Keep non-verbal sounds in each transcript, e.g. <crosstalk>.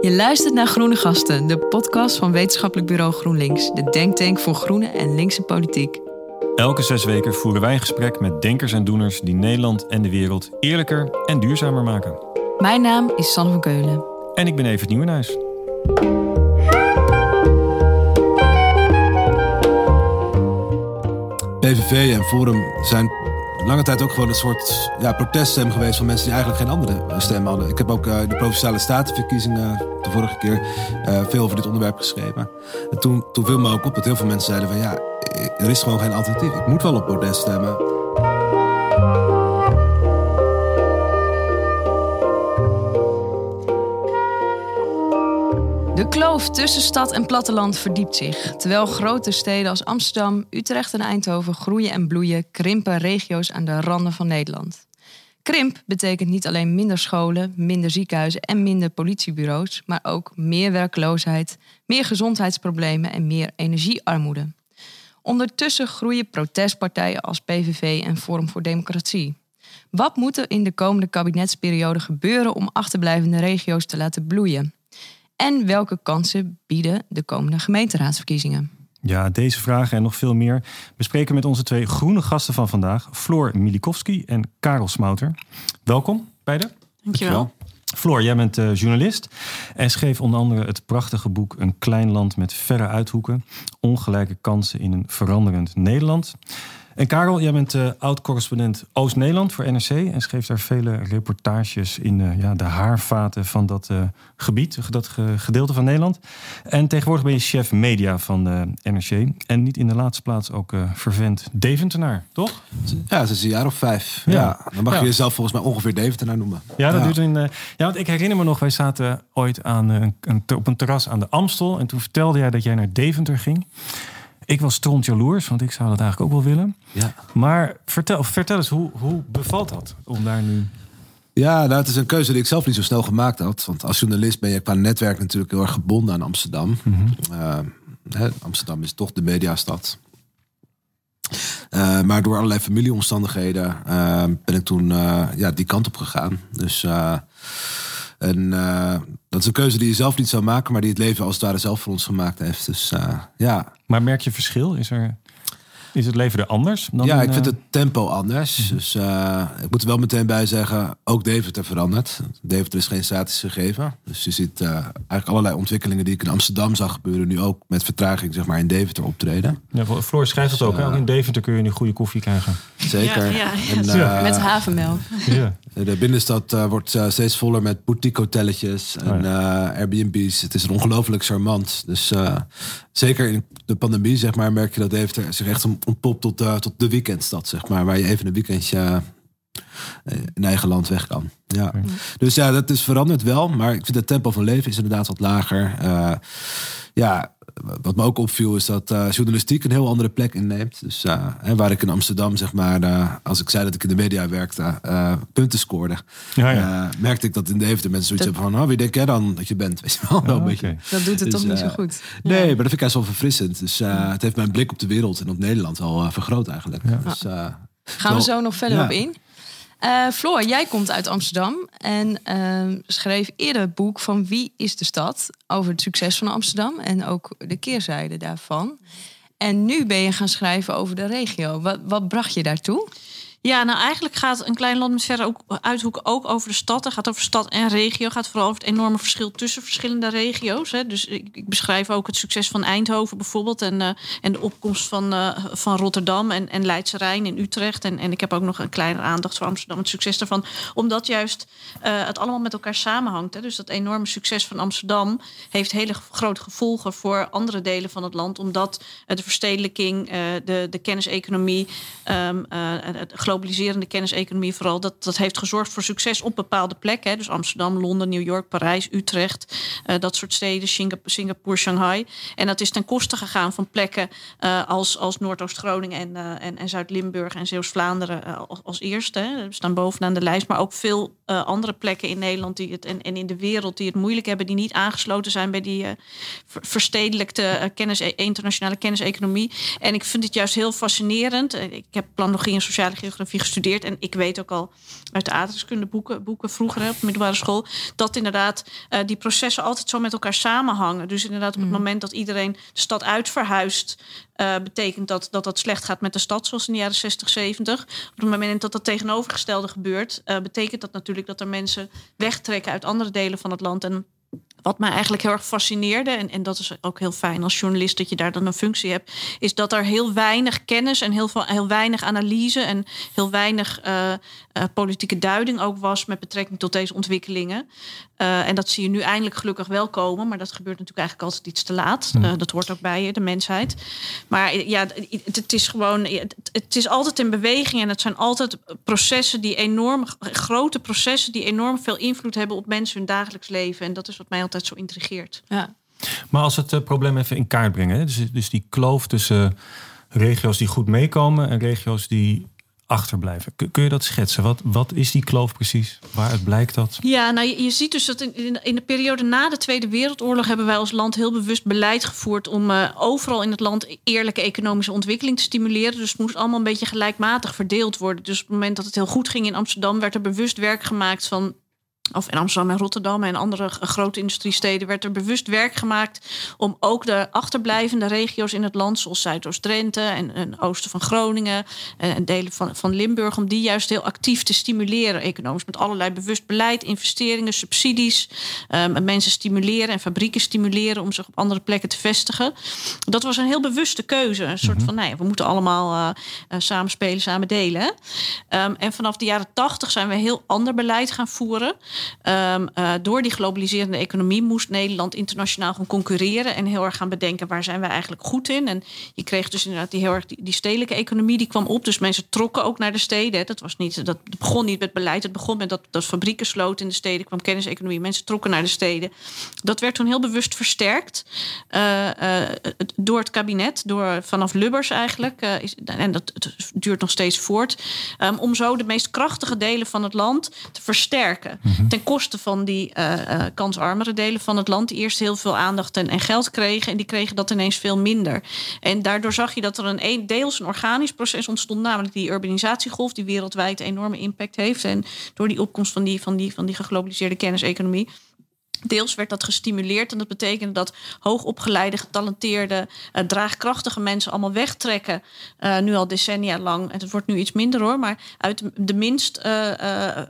Je luistert naar Groene Gasten, de podcast van Wetenschappelijk Bureau GroenLinks, de denktank voor groene en linkse politiek. Elke zes weken voeren wij een gesprek met denkers en doeners die Nederland en de wereld eerlijker en duurzamer maken. Mijn naam is Sanne van Keulen. En ik ben Evert Nieuwenhuis. PVV en Forum zijn lange tijd ook gewoon een soort ja, proteststem geweest van mensen die eigenlijk geen andere stem hadden. Ik heb ook uh, de provinciale statenverkiezingen de vorige keer uh, veel over dit onderwerp geschreven. En toen, toen viel me ook op dat heel veel mensen zeiden van ja, er is gewoon geen alternatief. Ik moet wel op protest stemmen. De kloof tussen stad en platteland verdiept zich. Terwijl grote steden als Amsterdam, Utrecht en Eindhoven groeien en bloeien, krimpen regio's aan de randen van Nederland. Krimp betekent niet alleen minder scholen, minder ziekenhuizen en minder politiebureaus, maar ook meer werkloosheid, meer gezondheidsproblemen en meer energiearmoede. Ondertussen groeien protestpartijen als PVV en Forum voor Democratie. Wat moet er in de komende kabinetsperiode gebeuren om achterblijvende regio's te laten bloeien? En welke kansen bieden de komende gemeenteraadsverkiezingen? Ja, deze vragen en nog veel meer bespreken met onze twee groene gasten van vandaag, Floor Milikowski en Karel Smouter. Welkom beiden. Dankjewel. Floor, jij bent uh, journalist en schreef onder andere het prachtige boek Een klein land met verre uithoeken, ongelijke kansen in een veranderend Nederland. En Karel, jij bent uh, oud-correspondent Oost-Nederland voor NRC en schreef daar vele reportages in uh, ja, de haarvaten van dat uh, gebied, dat gedeelte van Nederland. En tegenwoordig ben je chef media van NRC. En niet in de laatste plaats ook vervent Deventenaar, toch? Ja, is een jaar of vijf. Ja. ja dan mag je jezelf volgens mij ongeveer Deventenaar noemen. Ja, dat duurt in. ja, want ik herinner me nog, wij zaten ooit aan, een, een, op een terras aan de Amstel. En toen vertelde jij dat jij naar Deventer ging. Ik was stront jaloers, want ik zou dat eigenlijk ook wel willen. Ja. Maar vertel, vertel eens, hoe, hoe bevalt dat om daar nu... Ja, nou, het is een keuze die ik zelf niet zo snel gemaakt had. Want als journalist ben je qua netwerk natuurlijk heel erg gebonden aan Amsterdam. Mm Amsterdam is toch de mediastad. Uh, maar door allerlei familieomstandigheden uh, ben ik toen ja, die kant op gegaan. Dus en uh, dat is een keuze die je zelf niet zou maken, maar die het leven als het ware zelf voor ons gemaakt heeft. Dus uh, ja. Maar merk je verschil? Is er is het leven er anders? Dan ja, ik vind eh, het tempo anders. Mhm. Dus uh, ik moet er wel meteen bij zeggen, ook Deventer verandert. Deventer is geen statisch gegeven. Dus je ziet uh, eigenlijk allerlei ontwikkelingen die ik in Amsterdam zag gebeuren, nu ook met vertraging zeg maar, in Deventer optreden. Ja, Floor schrijft het ook. Uh, ook in Deventer kun je nu goede koffie krijgen. Zeker. Ja, ja, en, met havermelk. Ja. De binnenstad wordt steeds voller met boutique hotelletjes en oh Airbnb's. Het is ongelooflijk charmant. Dus zeker in de pandemie zeg maar, merk je dat Deventer zich echt ontpopt tot, tot de weekendstad, zeg maar. Waar je even een weekendje in eigen land weg kan. Ja. Dus ja, dat is veranderd wel. Maar ik vind het tempo van leven is inderdaad wat lager. Uh, ja, wat me ook opviel is dat uh, journalistiek een heel andere plek inneemt. Dus uh, waar ik in Amsterdam, zeg maar, uh, als ik zei dat ik in de media werkte, punten scoorde. Ja, ja. merkte ik dat in de Deventer mensen zoiets hebben van, oh, wie denk jij dan dat je bent? <laughs> Weet je wel, een beetje. Dat doet het dus, toch niet zo goed? Nee, maar dat vind ik juist wel verfrissend. Dus het heeft mijn blik op de wereld en op Nederland wel vergroot eigenlijk. Dus, Gaan we zo nog verder op in? Uh, Floor, jij komt uit Amsterdam en uh, schreef eerder het boek van Wie is de stad? Over het succes van Amsterdam en ook de keerzijde daarvan. En nu ben je gaan schrijven over de regio. Wat, wat bracht je daartoe? Ja, nou eigenlijk gaat een klein land met verre ook, uithoeken ook over de stad. Het gaat over stad en regio. Het gaat vooral over het enorme verschil tussen verschillende regio's. Hè. Dus ik, ik, beschrijf ook het succes van Eindhoven bijvoorbeeld. En, uh, en de opkomst van, uh, van Rotterdam en, en Leidse Rijn in Utrecht. En, en ik heb ook nog een kleine aandacht voor Amsterdam, het succes daarvan. Omdat juist uh, het allemaal met elkaar samenhangt. Hè. Dus dat enorme succes van Amsterdam heeft hele grote gevolgen voor andere delen van het land. Omdat de verstedelijking, de, de kenniseconomie, um, het globaliserende kenniseconomie vooral, dat, dat heeft gezorgd voor succes op bepaalde plekken. Hè. Dus Amsterdam, Londen, New York, Parijs, Utrecht, uh, dat soort steden, Singapore, Shanghai. En dat is ten koste gegaan van plekken uh, als, als Noordoost-Groningen en, uh, en, en Zuid-Limburg en Zeeuws-Vlaanderen als, als eerste. Hè. We staan bovenaan de lijst, maar ook veel andere plekken in Nederland die het, en, en in de wereld die het moeilijk hebben, die niet aangesloten zijn bij die verstedelijkte kennis, internationale kenniseconomie. En ik vind het juist heel fascinerend. Ik heb planologie en sociale geografie gestudeerd. En ik weet ook al uit de aardrijkskunde boeken, boeken vroeger hè, op de middelbare school, dat inderdaad uh, die processen altijd zo met elkaar samenhangen. Dus inderdaad, op het mhm. moment dat iedereen de stad uitverhuist, uh, betekent dat, dat dat slecht gaat met de stad, zoals in de jaren 60, 70. Op het moment dat dat tegenovergestelde gebeurt, uh, betekent dat natuurlijk dat er mensen wegtrekken uit andere delen van het land. En wat mij eigenlijk heel erg fascineerde, en, en dat is ook heel fijn als journalist dat je daar dan een functie hebt, is dat er heel weinig kennis en heel, veel, heel weinig analyse en heel weinig uh, uh, politieke duiding ook was met betrekking tot deze ontwikkelingen. Uh, en dat zie je nu eindelijk gelukkig wel komen, maar dat gebeurt natuurlijk eigenlijk altijd iets te laat. dat hoort ook bij je, de mensheid. Maar ja, het, het is gewoon, het, het, is altijd in beweging en het zijn altijd processen die enorm, grote processen die enorm veel invloed hebben op mensen hun dagelijks leven. En dat is wat mij altijd zo intrigeert. Ja. Maar als het uh, probleem even in kaart brengen, dus, dus die kloof tussen regio's die goed meekomen en regio's die achterblijven. Kun je dat schetsen? Wat, wat is die kloof precies? Waaruit blijkt dat? Ja, nou je, ziet dus dat in, in, de periode na de Tweede Wereldoorlog hebben wij als land heel bewust beleid gevoerd om uh, overal in het land eerlijke economische ontwikkeling te stimuleren. Dus het moest allemaal een beetje gelijkmatig verdeeld worden. Dus op het moment dat het heel goed ging in Amsterdam, werd er bewust werk gemaakt van of in Amsterdam en Rotterdam en andere grote industriesteden werd er bewust werk gemaakt om ook de achterblijvende regio's in het land, zoals Zuidoost-Drenthe en, en, oosten van Groningen en, delen van, van Limburg, om die juist heel actief te stimuleren economisch. Met allerlei bewust beleid, investeringen, subsidies, um, mensen stimuleren en fabrieken stimuleren om zich op andere plekken te vestigen. Dat was een heel bewuste keuze. Een soort mhm. van, nee, nou we moeten allemaal uh, uh, samen spelen, samen delen. Um, en vanaf de jaren tachtig zijn we heel ander beleid gaan voeren. Um, uh, door die globaliserende economie moest Nederland internationaal gaan concurreren en heel erg gaan bedenken waar zijn we eigenlijk goed in. En je kreeg dus inderdaad die heel erg die, stedelijke economie die kwam op. Dus mensen trokken ook naar de steden. Dat, was niet, dat begon niet met beleid. Het begon met dat, dat fabrieken sloten in de steden, kwam kenniseconomie. Mensen trokken naar de steden. Dat werd toen heel bewust versterkt uh, uh, door het kabinet, door, vanaf Lubbers eigenlijk. Is, en dat duurt nog steeds voort. Um, om zo de meest krachtige delen van het land te versterken. Mm ten koste van die uh, kansarmere delen van het land, die eerst heel veel aandacht en, en, geld kregen. En die kregen dat ineens veel minder. En daardoor zag je dat er een, een deels een organisch proces ontstond, namelijk die urbanisatiegolf, die wereldwijd enorme impact heeft. En door die opkomst van die, van die, van die geglobaliseerde kenniseconomie Deels werd dat gestimuleerd en dat betekende dat hoogopgeleide, getalenteerde, uh, draagkrachtige mensen allemaal wegtrekken. Uh, nu al decennia lang. En het wordt nu iets minder hoor, maar uit de minst uh,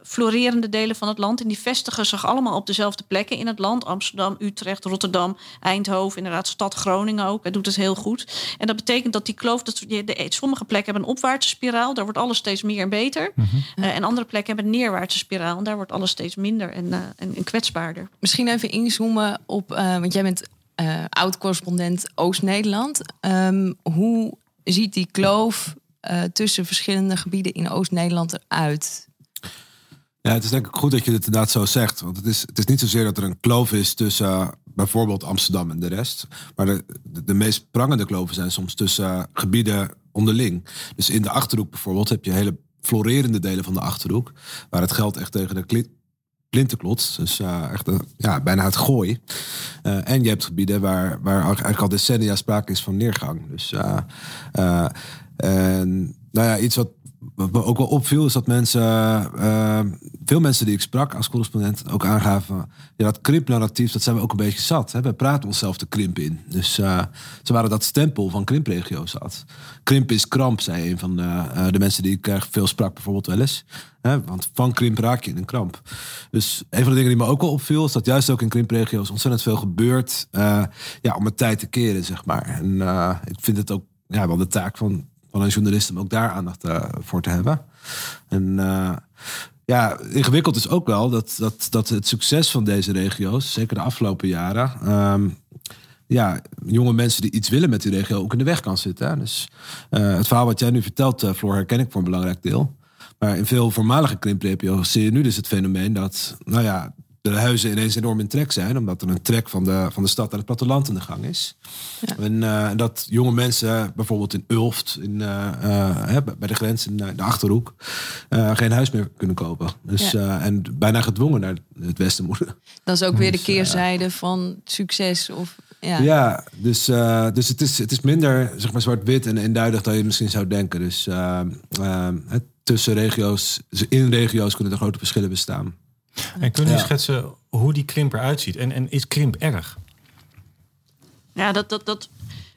florerende delen van het land. En die vestigen zich allemaal op dezelfde plekken in het land: Amsterdam, Utrecht, Rotterdam, Eindhoven, inderdaad, stad Groningen ook. Het doet het heel goed. En dat betekent dat die kloof, dat de, sommige plekken hebben een opwaartse spiraal, daar wordt alles steeds meer en beter. Mm -hmm. en andere plekken hebben een neerwaartse spiraal, en daar wordt alles steeds minder en, en, en kwetsbaarder. Misschien even inzoomen op, uh, want jij bent uh, oud-correspondent Oost-Nederland. Um, hoe ziet die kloof uh, tussen verschillende gebieden in Oost-Nederland eruit? Ja, het is denk ik goed dat je het inderdaad zo zegt. Want het is, het is niet zozeer dat er een kloof is tussen bijvoorbeeld Amsterdam en de rest. Maar de, de, de meest prangende kloven zijn soms tussen gebieden onderling. Dus in de Achterhoek bijvoorbeeld heb je hele florerende delen van de Achterhoek. Waar het geld echt tegen de Plintenklots. Dus uh, echt uh, ja, bijna het gooi. Uh, en je hebt gebieden waar, waar eigenlijk al decennia sprake is van neergang. Dus en, nou ja, iets wat me ook wel opviel is dat mensen, uh, veel mensen die ik sprak als correspondent ook aangaven, ja, dat krimpnarratief, dat zijn we ook een beetje zat. Hè? We praten onszelf de krimp in. Dus uh, ze waren dat stempel van krimpregio's zat. Krimp is kramp, zei een van de, uh, de mensen die ik veel sprak bijvoorbeeld wel eens. Hè? Want van krimp raak je in een kramp. Dus een van de dingen die me ook wel opviel, is dat juist ook in krimpregio's ontzettend veel gebeurt ja, om het tijd te keren, zeg maar. En ik vind het ook ja, wel de taak van van een journalist om ook daar aandacht uh, voor te hebben. En uh, ja, ingewikkeld is ook wel dat, dat, dat het succes van deze regio's, zeker de afgelopen jaren, um, ja, jonge mensen die iets willen met die regio ook in de weg kan zitten. Dus uh, het verhaal wat jij nu vertelt, uh, Floor, herken ik voor een belangrijk deel. Maar in veel voormalige krimpregio's zie je nu dus het fenomeen dat, nou ja, de huizen ineens enorm in trek zijn. Omdat er een trek van de, van de stad naar het platteland in de gang is. Ja. En uh, dat jonge mensen bijvoorbeeld in Ulft, in, uh, uh, bij de grens in de Achterhoek, geen huis meer kunnen kopen. Dus, ja. en bijna gedwongen naar het westen moeten. Dat is ook weer de dus, keerzijde van succes. Of, ja, ja dus, dus het, is, het is minder zeg maar, zwart-wit en eenduidig dan je misschien zou denken. Dus het tussen regio's, dus in regio's kunnen er grote verschillen bestaan. En kunnen jullie Ja. schetsen hoe die krimp eruit ziet? En, en is krimp erg? Ja, dat, dat, dat,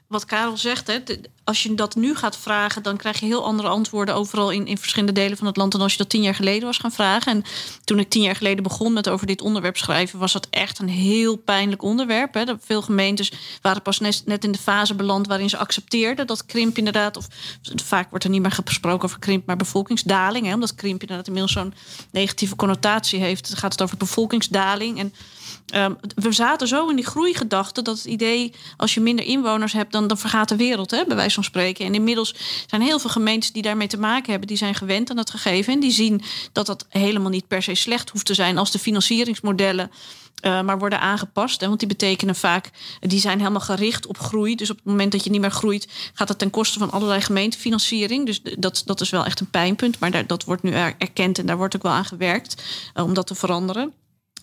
wat Karel zegt, hè, als je dat nu gaat vragen, dan krijg je heel andere antwoorden overal in, in verschillende delen van het land dan als je dat tien jaar geleden was gaan vragen. En toen ik tien jaar geleden begon met over dit onderwerp schrijven, was dat echt een heel pijnlijk onderwerp. Hè. Veel gemeentes waren pas net, net in de fase beland waarin ze accepteerden dat krimp inderdaad, of vaak wordt er niet meer gesproken over krimp, maar bevolkingsdaling. Hè, omdat krimp inderdaad inmiddels zo'n negatieve connotatie heeft. Dan gaat het over bevolkingsdaling. En Ehm, we zaten zo in die groeigedachte dat het idee... als je minder inwoners hebt, dan, dan vergaat de wereld, hè, bij wijze En inmiddels zijn heel veel gemeentes die daarmee te maken hebben... die zijn gewend aan het gegeven en die zien dat dat helemaal niet per se slecht hoeft te zijn... als de financieringsmodellen eh, maar worden aangepast. Hè, want die betekenen vaak, die zijn helemaal gericht op groei. Dus op het moment dat je niet meer groeit, gaat dat ten koste van allerlei gemeentefinanciering. Dus dat, dat is wel echt een pijnpunt. Maar daar, dat wordt nu er- erkend en daar wordt ook wel aan gewerkt eh, om dat te veranderen.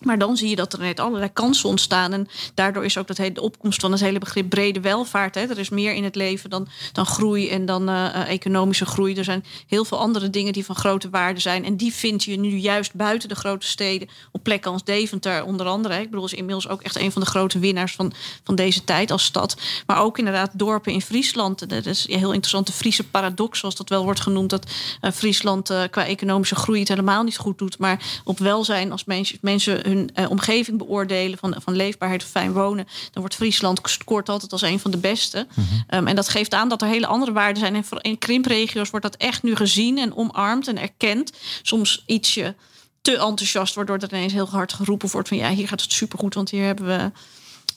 Maar dan zie je dat er net allerlei kansen ontstaan. En daardoor is ook dat hele, de opkomst van het hele begrip brede welvaart. Hè. Er is meer in het leven dan, dan groei en dan eh, eh, economische groei. Er zijn heel veel andere dingen die van grote waarde zijn. En die vind je nu juist buiten de grote steden. Op plekken als Deventer onder andere. hè. Ik bedoel, is inmiddels ook echt een van de grote winnaars van, van deze tijd als stad. Maar ook inderdaad dorpen in Friesland. Dat is heel interessant, de Friese paradox, zoals dat wel wordt genoemd. Dat eh, Friesland qua economische groei het helemaal niet goed doet. Maar op welzijn, als mensen, mensen hun eh, omgeving beoordelen van, van leefbaarheid of fijn wonen, dan wordt Friesland scoort altijd als een van de beste. Ehm, en dat geeft aan dat er hele andere waarden zijn. En voor- in krimpregio's wordt dat echt nu gezien en omarmd en erkend. Soms ietsje te enthousiast, waardoor er ineens heel hard geroepen wordt van ja, hier gaat het supergoed, want hier hebben we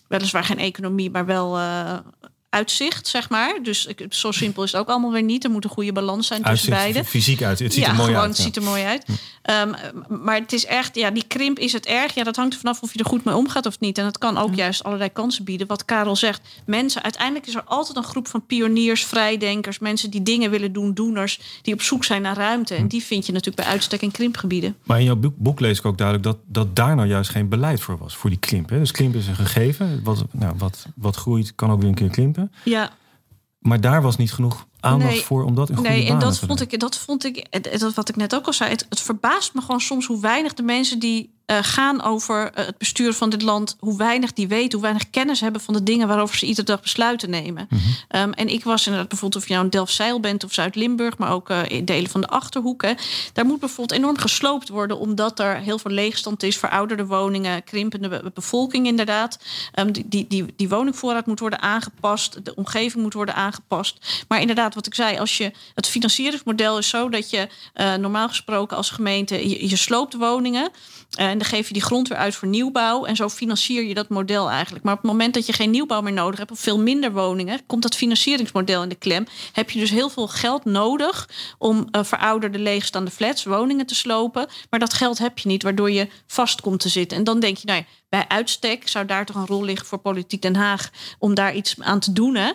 weliswaar geen economie, maar wel eh, uitzicht, zeg maar. Dus ik- zo simpel is het ook allemaal weer niet. Er moet een goede balans zijn tussen Uitzicht beide. fysiek uit. Het ziet ja, er mooi gewoon, uit. het ziet er mooi uit. Ehm, maar het is echt, ja, die krimp is het erg. Ja, dat hangt er vanaf of je er goed mee omgaat of niet. En het kan ook juist allerlei kansen bieden. Wat Karel zegt, mensen, uiteindelijk is er altijd een groep van pioniers, vrijdenkers, mensen die dingen willen doen, doeners, die op zoek zijn naar ruimte. En die vind je natuurlijk bij uitstek in krimpgebieden. Maar in jouw boek, boek lees ik ook duidelijk dat, dat daar nou juist geen beleid voor was, voor die krimp. Hè? Dus krimp is een gegeven. Wat, nou, wat, wat groeit kan ook weer een keer krimpen. Ja, Maar daar was niet genoeg aandacht Nee, voor om dat in goede Nee, en dat te vond ik, dat vond ik, het- wat ik net ook al zei, het, het verbaast me gewoon soms hoe weinig de mensen die eh, gaan over eh, het bestuur van dit land, hoe weinig die weten, hoe weinig kennis hebben van de dingen waarover ze iedere dag besluiten nemen. Mhm. Ehm, en ik was inderdaad bijvoorbeeld of je nou in Delfzijl bent of Zuid-Limburg, maar ook eh, in delen van de achterhoek. Hè, daar moet bijvoorbeeld enorm gesloopt worden, omdat er heel veel leegstand is, verouderde woningen, krimpende be- bevolking inderdaad. Ehm, die, die, die, die woningvoorraad moet worden aangepast, de omgeving moet worden aangepast. Maar inderdaad, wat ik zei, als je het financieringsmodel is zo dat je normaal gesproken als gemeente je, je sloopt woningen. Eh, en dan geef je die grond weer uit voor nieuwbouw. En zo financier je dat model eigenlijk. Maar op het moment dat je geen nieuwbouw meer nodig hebt, of veel minder woningen, komt dat financieringsmodel in de klem. Heb je dus heel veel geld nodig om eh, verouderde leegstaande flats, woningen te slopen. Maar dat geld heb je niet, waardoor je vast komt te zitten. En dan denk je, nou ja, bij uitstek zou daar toch een rol liggen voor Politiek Den Haag om daar iets aan te doen. Hè?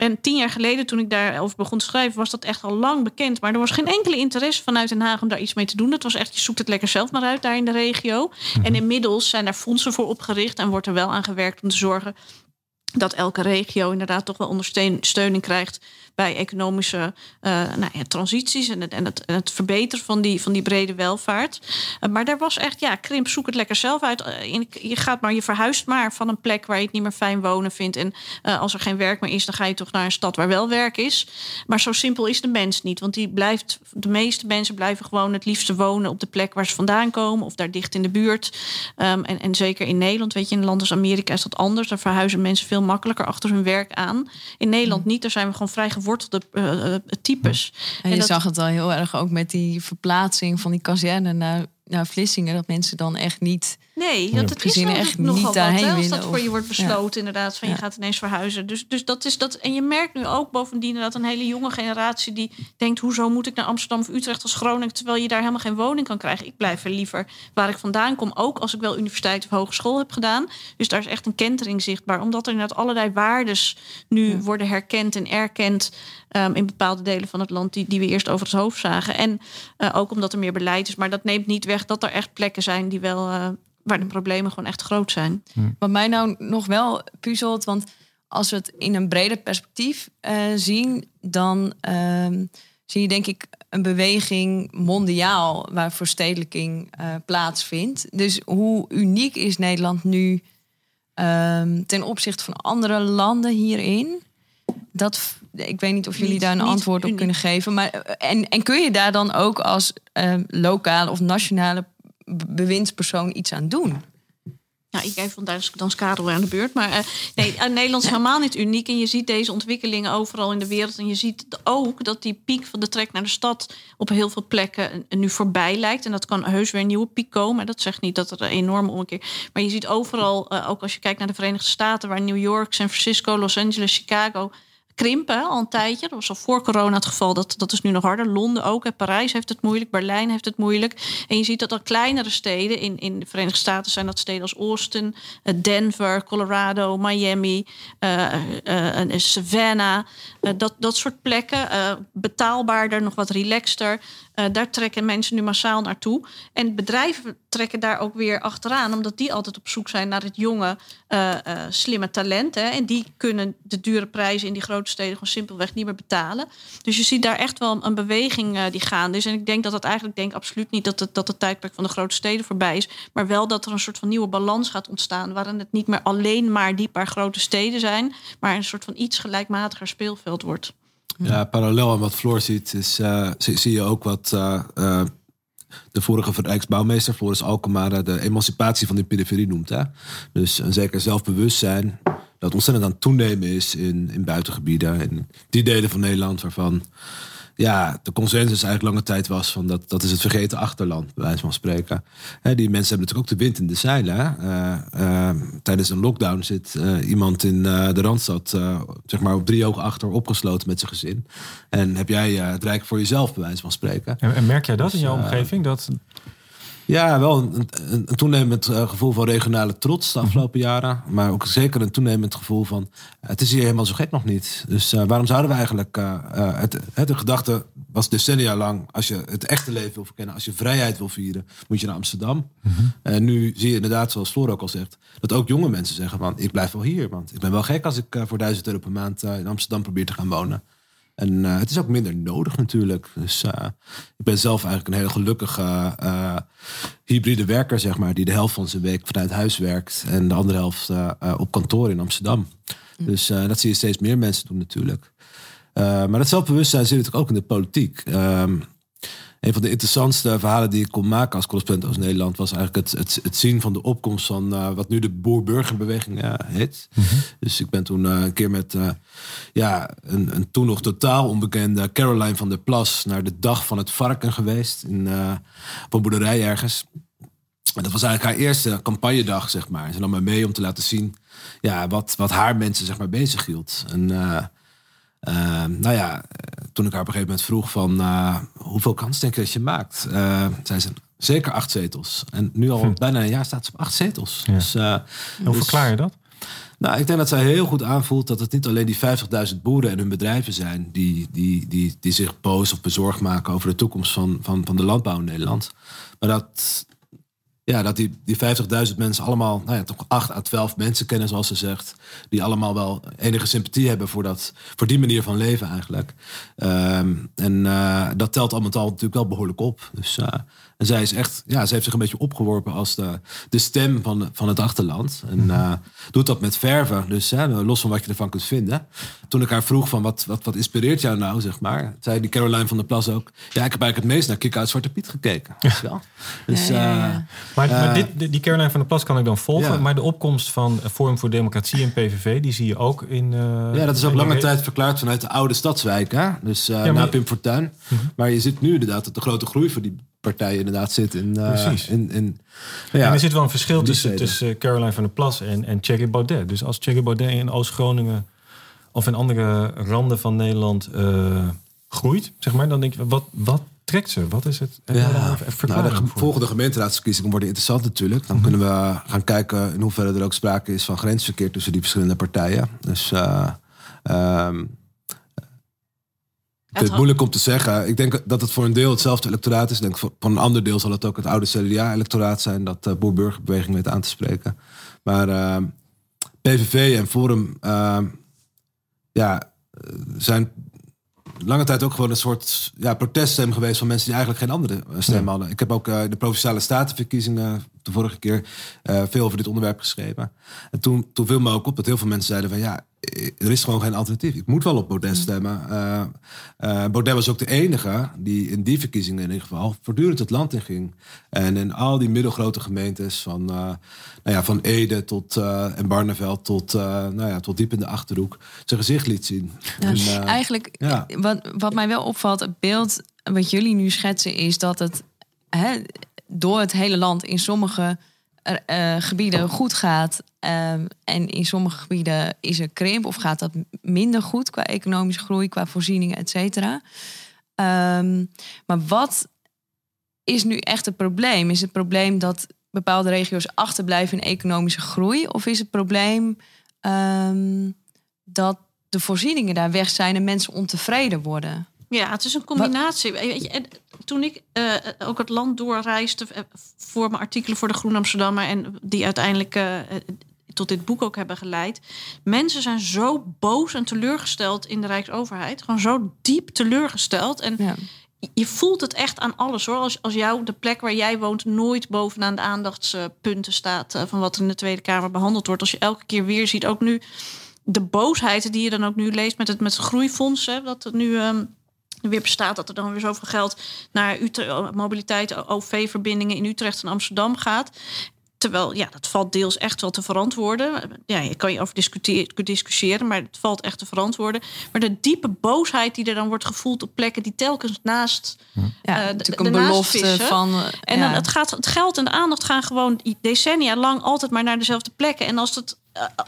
En tien jaar geleden, toen ik daarover begon te schrijven, was dat echt al lang bekend. Maar er was geen enkele interesse vanuit Den Haag om daar iets mee te doen. Dat was echt, je zoekt het lekker zelf maar uit daar in de regio. En inmiddels zijn daar fondsen voor opgericht en wordt er wel aan gewerkt om te zorgen dat elke regio inderdaad toch wel ondersteuning krijgt bij economische eh, nou ja, transities en het, en, het, en het verbeteren van die, van die brede welvaart. Eh, maar daar was echt, ja, krimp, zoek het lekker zelf uit. Eh, je gaat maar, je verhuist maar van een plek waar je het niet meer fijn wonen vindt. En als er geen werk meer is, dan ga je toch naar een stad waar wel werk is. Maar zo simpel is de mens niet. Want die blijft, de meeste mensen blijven gewoon het liefste wonen op de plek waar ze vandaan komen of daar dicht in de buurt. Ehm, en, en zeker in Nederland, weet je, in een land als Amerika is dat anders. Daar verhuizen mensen veel makkelijker achter hun werk aan. In Nederland niet, daar zijn we gewoon vrij gewortelde eh, types. En je dat- zag het al heel erg ook met die verplaatsing van die kazerne naar, naar Vlissingen. Dat mensen dan echt niet... Nee, dat het is echt nogal niet wat, hè, als dat voor je wordt besloten, inderdaad, van je gaat ineens verhuizen. Dus, dus dat is dat. En je merkt nu ook bovendien dat een hele jonge generatie die denkt: hoezo moet ik naar Amsterdam of Utrecht als Groningen, terwijl je daar helemaal geen woning kan krijgen. Ik blijf er liever waar ik vandaan kom, ook als ik wel universiteit of hogeschool heb gedaan. Dus daar is echt een kentering zichtbaar, omdat er inderdaad allerlei waardes nu worden herkend en erkend ehm, in bepaalde delen van het land die, die we eerst over het hoofd zagen. En eh, ook omdat er meer beleid is, maar dat neemt niet weg dat er echt plekken zijn die wel. eh, waar de problemen gewoon echt groot zijn. Wat mij nou nog wel puzzelt, want als we het in een breder perspectief eh, zien, dan ehm, zie je denk ik een beweging mondiaal waar verstedelijking eh, plaatsvindt. Dus hoe uniek is Nederland nu ehm, ten opzichte van andere landen hierin? Dat, ik weet niet of jullie Niet- daar een antwoord op uniek. kunnen geven. Maar, eh, en, en kun je daar dan ook als ehm, lokale of nationale bewindspersoon iets aan doen? Ja, ik even, is dan Karel aan de beurt. Maar eh, nee, eh, Nederland is helemaal niet uniek. En je ziet deze ontwikkelingen overal in de wereld. En je ziet ook dat die piek van de trek naar de stad op heel veel plekken eh, nu voorbij lijkt. En dat kan heus weer een nieuwe piek komen. Dat zegt niet dat er een enorme omkeer. Maar je ziet overal, ook als je kijkt naar de Verenigde Staten, waar New York, San Francisco, Los Angeles, Chicago krimpen al een tijdje. Dat was al voor corona het geval. Dat, dat is nu nog harder. Londen ook. En Parijs heeft het moeilijk. Berlijn heeft het moeilijk. En je ziet dat al kleinere steden in, in de Verenigde Staten zijn dat steden als Austin, eh, Denver, Colorado, Miami, eh, eh, Savannah. Dat, dat soort plekken. betaalbaarder, nog wat relaxter. Daar trekken mensen nu massaal naartoe. En bedrijven trekken daar ook weer achteraan, omdat die altijd op zoek zijn naar het jonge, slimme talent. Hè. En die kunnen de dure prijzen in die grote steden gewoon simpelweg niet meer betalen. Dus je ziet daar echt wel een beweging eh, die gaande is. En ik denk dat het eigenlijk, denk absoluut niet dat het, dat het tijdperk van de grote steden voorbij is. Maar wel dat er een soort van nieuwe balans gaat ontstaan. Waarin het niet meer alleen maar die paar grote steden zijn, maar een soort van iets gelijkmatiger speelveld wordt. Ja, parallel aan wat Floor ziet, is, eh, zie, je ook wat eh, de vorige Rijksbouwmeester, Floris Alkemade, de emancipatie van de periferie noemt. Hè? Dus een zeker zelfbewustzijn dat ontzettend aan het toenemen is in, in buitengebieden. In die delen van Nederland waarvan ja, de consensus eigenlijk lange tijd was van dat, dat is het vergeten achterland, bij wijze van spreken. Die mensen hebben natuurlijk ook de wind in de zeilen. Eh, eh, tijdens een lockdown zit eh, iemand in de Randstad zeg maar op drie ogen achter opgesloten met zijn gezin. En heb jij het rijk voor jezelf, bij wijze van spreken. En, en merk jij dat in Dus, jouw omgeving? Dat, Ja, wel een, een, een toenemend eh, gevoel van regionale trots de afgelopen jaren. Maar ook zeker een toenemend gevoel van... het is hier helemaal zo gek nog niet. Dus eh, waarom zouden we eigenlijk... eh, eh, het, het, de gedachte was decennia lang... als je het echte leven wil verkennen... als je vrijheid wil vieren, moet je naar Amsterdam. En nu zie je inderdaad, zoals Floor ook al zegt... dat ook jonge mensen zeggen van... ik blijf wel hier, want ik ben wel gek... als ik eh, voor duizend euro per maand eh, in Amsterdam probeer te gaan wonen. En eh, het is ook minder nodig natuurlijk. Dus eh, ik ben zelf eigenlijk een hele gelukkige eh, hybride werker, zeg maar, die de helft van zijn week vanuit huis werkt en de andere helft op kantoor in Amsterdam. Dus eh, dat zie je steeds meer mensen doen natuurlijk. Maar dat zelfbewustzijn zit natuurlijk ook in de politiek. Ehm, een van de interessantste verhalen die ik kon maken als correspondent als Nederland was eigenlijk het, het, het zien van de opkomst van eh, wat nu de boer-burgerbeweging heet. Dus ik ben toen eh, een keer met eh, ja, een, een toen nog totaal onbekende Caroline van der Plas naar de dag van het varken geweest in, op een boerderij ergens. En dat was eigenlijk haar eerste campagnedag, zeg maar. Ze nam mij mee om te laten zien ja, wat, wat haar mensen zeg maar, bezig hield. En eh, eh, nou ja, eh, toen ik haar op een gegeven moment vroeg van... eh, hoeveel kans denk je dat je maakt? Eh, zei ze, zeker acht zetels. En nu al bijna een jaar staat ze op acht zetels. Ja. Dus, eh, hoe dus- verklaar je dat? nou, ik denk dat zij heel goed aanvoelt dat het niet alleen die 50.000 boeren en hun bedrijven zijn die, die, die, die zich boos of bezorgd maken over de toekomst van, van, van de landbouw in Nederland. Maar dat, ja, dat die, die 50.000 mensen allemaal, nou ja, toch 8 à 12 mensen kennen, zoals ze zegt. Die allemaal wel enige sympathie hebben voor, dat, voor die manier van leven eigenlijk. Ehm, en eh, dat telt al met al natuurlijk wel behoorlijk op. Dus, eh, en zij is echt, ja, ze heeft zich een beetje opgeworpen als de, de stem van, van het achterland. En eh, doet dat met verven, dus hè, los van wat je ervan kunt vinden. Toen ik haar vroeg van wat, wat, wat inspireert jou nou, zeg maar. Zei die Caroline van der Plas ook. Ja, ik heb eigenlijk het meest naar Kick uit Zwarte Piet gekeken. Dus, Ja, ja, ja. eh, Maar, maar Eh, dit, die Caroline van der Plas kan ik dan volgen. Ja. Maar de opkomst van Forum voor Democratie en PVV, die zie je ook in. eh, Ja, dat is ook lange tijd verklaard vanuit de oude stadswijk. Hè? Dus eh Ja, maar- na Pim Fortuyn. Maar je ziet nu inderdaad dat de grote groei voor die partijen inderdaad zit in... Precies. in, in ja, en er zit wel een verschil tussen, Caroline van der Plas en, en Thierry Baudet. Dus als Thierry Baudet in Oost-Groningen of in andere randen van Nederland eh, groeit, zeg maar, dan denk je, wat, wat trekt ze? Wat is het? Ja, nou, de? Mhm. volgende gemeenteraadsverkiezingen worden interessant natuurlijk. Dan kunnen we gaan kijken in hoeverre er ook sprake is van grensverkeer tussen die verschillende partijen. Dus eh, ehm, ik vind het moeilijk om te zeggen. Ik denk dat het voor een deel hetzelfde electoraat is. Ik denk voor voor een ander deel zal het ook het oude CDA-electoraat zijn... dat de boer-burgerbeweging weet aan te spreken. Maar ehm, PVV en Forum ehm, ja, eh, zijn lange tijd ook gewoon een soort ja, proteststem geweest van mensen die eigenlijk geen andere eh, stem Ja. hadden. Ik heb ook eh, de provinciale statenverkiezingen de vorige keer eh, veel over dit onderwerp geschreven. En toen, toen viel me ook op dat heel veel mensen zeiden van ja, eh, er is gewoon geen alternatief. Ik moet wel op Baudet stemmen. Eh, eh, Baudet was ook de enige die in die verkiezingen in ieder geval voortdurend het land in ging. En in al die middelgrote gemeentes van, eh, nou ja, van Ede tot eh, en Barneveld tot, eh, nou ja, tot diep in de Achterhoek zijn gezicht liet zien. En, eh, Eigenlijk, ja. wat, wat mij wel opvalt, het beeld wat jullie nu schetsen, is dat het hè, door het hele land in sommige eh, gebieden goed gaat. ehm, en in sommige gebieden is er krimp of gaat dat minder goed qua economische groei, qua voorzieningen, et cetera. Ehm, maar wat is nu echt het probleem? Is het probleem dat bepaalde regio's achterblijven in economische groei? Of is het probleem ehm, dat de voorzieningen daar weg zijn en mensen ontevreden worden? Ja, het is een combinatie. Weet je, en toen ik eh, ook het land doorreisde eh, voor mijn artikelen voor de Groen Amsterdammer en die uiteindelijk eh, eh, tot dit boek ook hebben geleid. Mensen zijn zo boos en teleurgesteld in de Rijksoverheid. Gewoon zo diep teleurgesteld. En Ja. je voelt het echt aan alles hoor. Als, als jou de plek waar jij woont nooit bovenaan de aandachtspunten staat eh, van wat in de Tweede Kamer behandeld wordt. Als je elke keer weer ziet, ook nu de boosheid die je dan ook nu leest met het, met het groeifonds, hè, dat het nu ehm, weer bestaat, dat er dan weer zoveel geld naar Utrecht, mobiliteit, OV-verbindingen in Utrecht en Amsterdam gaat. Terwijl, ja, dat valt deels echt wel te verantwoorden. Ja, je kan je over discussiëren, discussiëren, maar het valt echt te verantwoorden. Maar de diepe boosheid die er dan wordt gevoeld op plekken die telkens naast Ja, Eh, de- natuurlijk een belofte van. en ja. dan het, gaat, het geld en de aandacht gaan gewoon decennia lang altijd maar naar dezelfde plekken. En als, het, eh,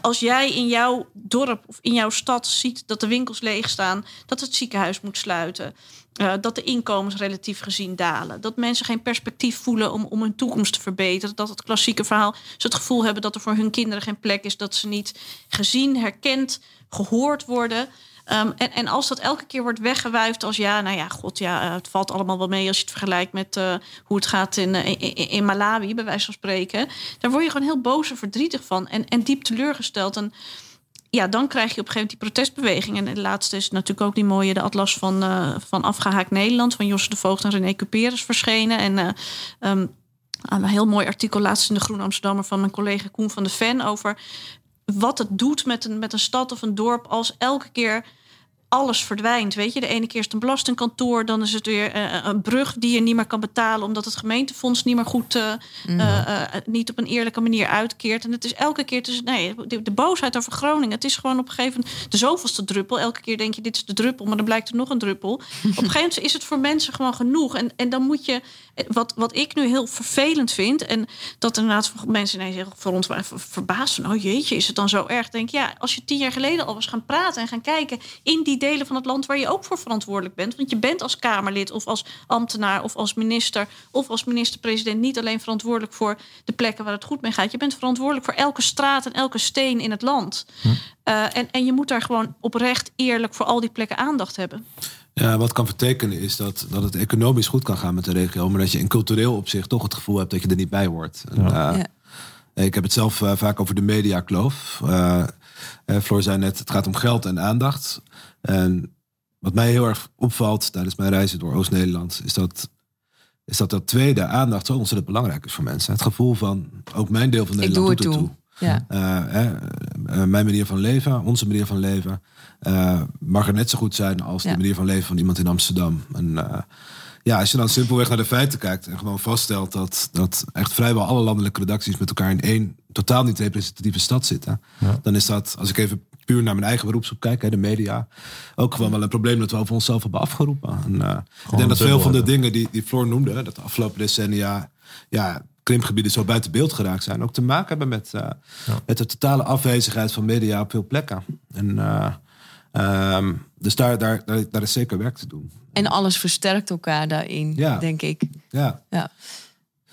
als jij in jouw dorp of in jouw stad ziet dat de winkels leeg staan, dat het ziekenhuis moet sluiten, eh, dat de inkomens relatief gezien dalen, dat mensen geen perspectief voelen om, om hun toekomst te verbeteren, dat het klassieke verhaal ze het gevoel hebben dat er voor hun kinderen geen plek is, dat ze niet gezien, herkend, gehoord worden. Ehm, en, en als dat elke keer wordt weggewuifd als ja, nou ja, god, ja, eh, het valt allemaal wel mee als je het vergelijkt met eh, hoe het gaat in, eh, in, in- Malawi, bij wijze van spreken. Daar word je gewoon heel boos en verdrietig van en, en diep teleurgesteld. En ja, dan krijg je op een gegeven moment die protestbeweging. En de laatste is natuurlijk ook die mooie, de atlas van, eh, van Afgehaakt Nederland, van Josse de Voogd en René Cuperus verschenen. En eh, ehm, een heel mooi artikel laatst in de Groen Amsterdammer van mijn collega Koen van de Ven over wat het doet met een, met een stad of een dorp als elke keer alles verdwijnt. Weet je, de ene keer is het een belastingkantoor, dan is het weer eh, een brug die je niet meer kan betalen omdat het gemeentefonds niet meer goed, eh, eh, eh, niet op een eerlijke manier uitkeert. En het is elke keer, dus, nee, de, de boosheid over Groningen. Het is gewoon op een gegeven moment de zoveelste druppel. Elke keer denk je, dit is de druppel, maar dan blijkt er nog een druppel. op een gegeven moment is het voor mensen gewoon genoeg. En, en dan moet je, wat, wat ik nu heel vervelend vind, en dat inderdaad voor mensen ineens heel veront, ver- verbaasd van, oh jeetje, is het dan zo erg? Denk ja, als je tien jaar geleden al was gaan praten en gaan kijken in die delen van het land waar je ook voor verantwoordelijk bent. Want je bent als Kamerlid of als ambtenaar of als minister of als minister-president niet alleen verantwoordelijk voor de plekken waar het goed mee gaat. Je bent verantwoordelijk voor elke straat en elke steen in het land. Eh, en, en je moet daar gewoon oprecht eerlijk voor al die plekken aandacht hebben. Ja, wat kan vertekenen is dat, dat het economisch goed kan gaan met de regio, maar dat je in cultureel opzicht toch het gevoel hebt dat je er niet bij hoort. En, eh, Ja. Ik heb het zelf eh, vaak over de mediakloof. Eh eh, Floor zei net, het gaat om geld en aandacht. En wat mij heel erg opvalt tijdens mijn reizen door Oost-Nederland, is dat, is dat dat tweede aandacht zo ontzettend belangrijk is voor mensen. Het gevoel van, ook mijn deel van Ik Nederland doe het doet toe. Ja. Eh, mijn manier van leven, onze manier van leven, eh, mag er net zo goed zijn als Ja. de manier van leven van iemand in Amsterdam. En eh, ja, als je dan simpelweg naar de feiten kijkt en gewoon vaststelt dat, dat echt vrijwel alle landelijke redacties met elkaar in één totaal niet representatieve stad zitten, Ja. dan is dat, als ik even puur naar mijn eigen beroepsgroep kijk, hè, de media, ook gewoon wel een probleem dat we over onszelf hebben afgeroepen. En, eh, ik denk dat veel van de dingen die, die Floor noemde, dat de afgelopen decennia, ja, krimpgebieden zo buiten beeld geraakt zijn, ook te maken hebben met, eh, met de totale afwezigheid van media op veel plekken. En, eh, ehm, dus daar, daar, daar, daar is zeker werk te doen. En alles versterkt elkaar daarin, Ja. denk ik. Ja, Ja.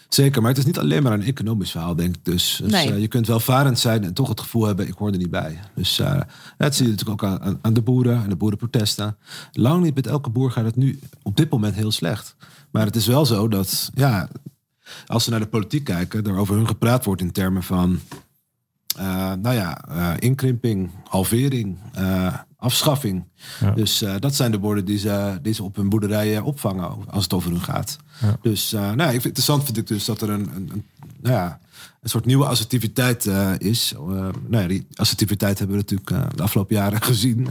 zeker. Maar het is niet alleen maar een economisch verhaal, denk ik. Dus, dus Nee. eh, je kunt welvarend zijn en toch het gevoel hebben, ik hoor er niet bij. Dus eh, dat zie je natuurlijk ook aan- de boeren en de boerenprotesten. Lang niet met elke boer gaat het nu op dit moment heel slecht. Maar het is wel zo dat, ja, als ze naar de politiek kijken, er over hun gepraat wordt in termen van, eh, nou ja, inkrimping, halvering, afschaffing. Ja. Dus eh, dat zijn de woorden die ze, die ze op hun boerderijen opvangen als het over hun gaat. Ja. Dus uh, nou, ik vind, interessant vind ik dus dat er een, een, een nou ja, een soort nieuwe assertiviteit uh, is. Nou ja, die assertiviteit hebben we natuurlijk de afgelopen jaren <laughs> gezien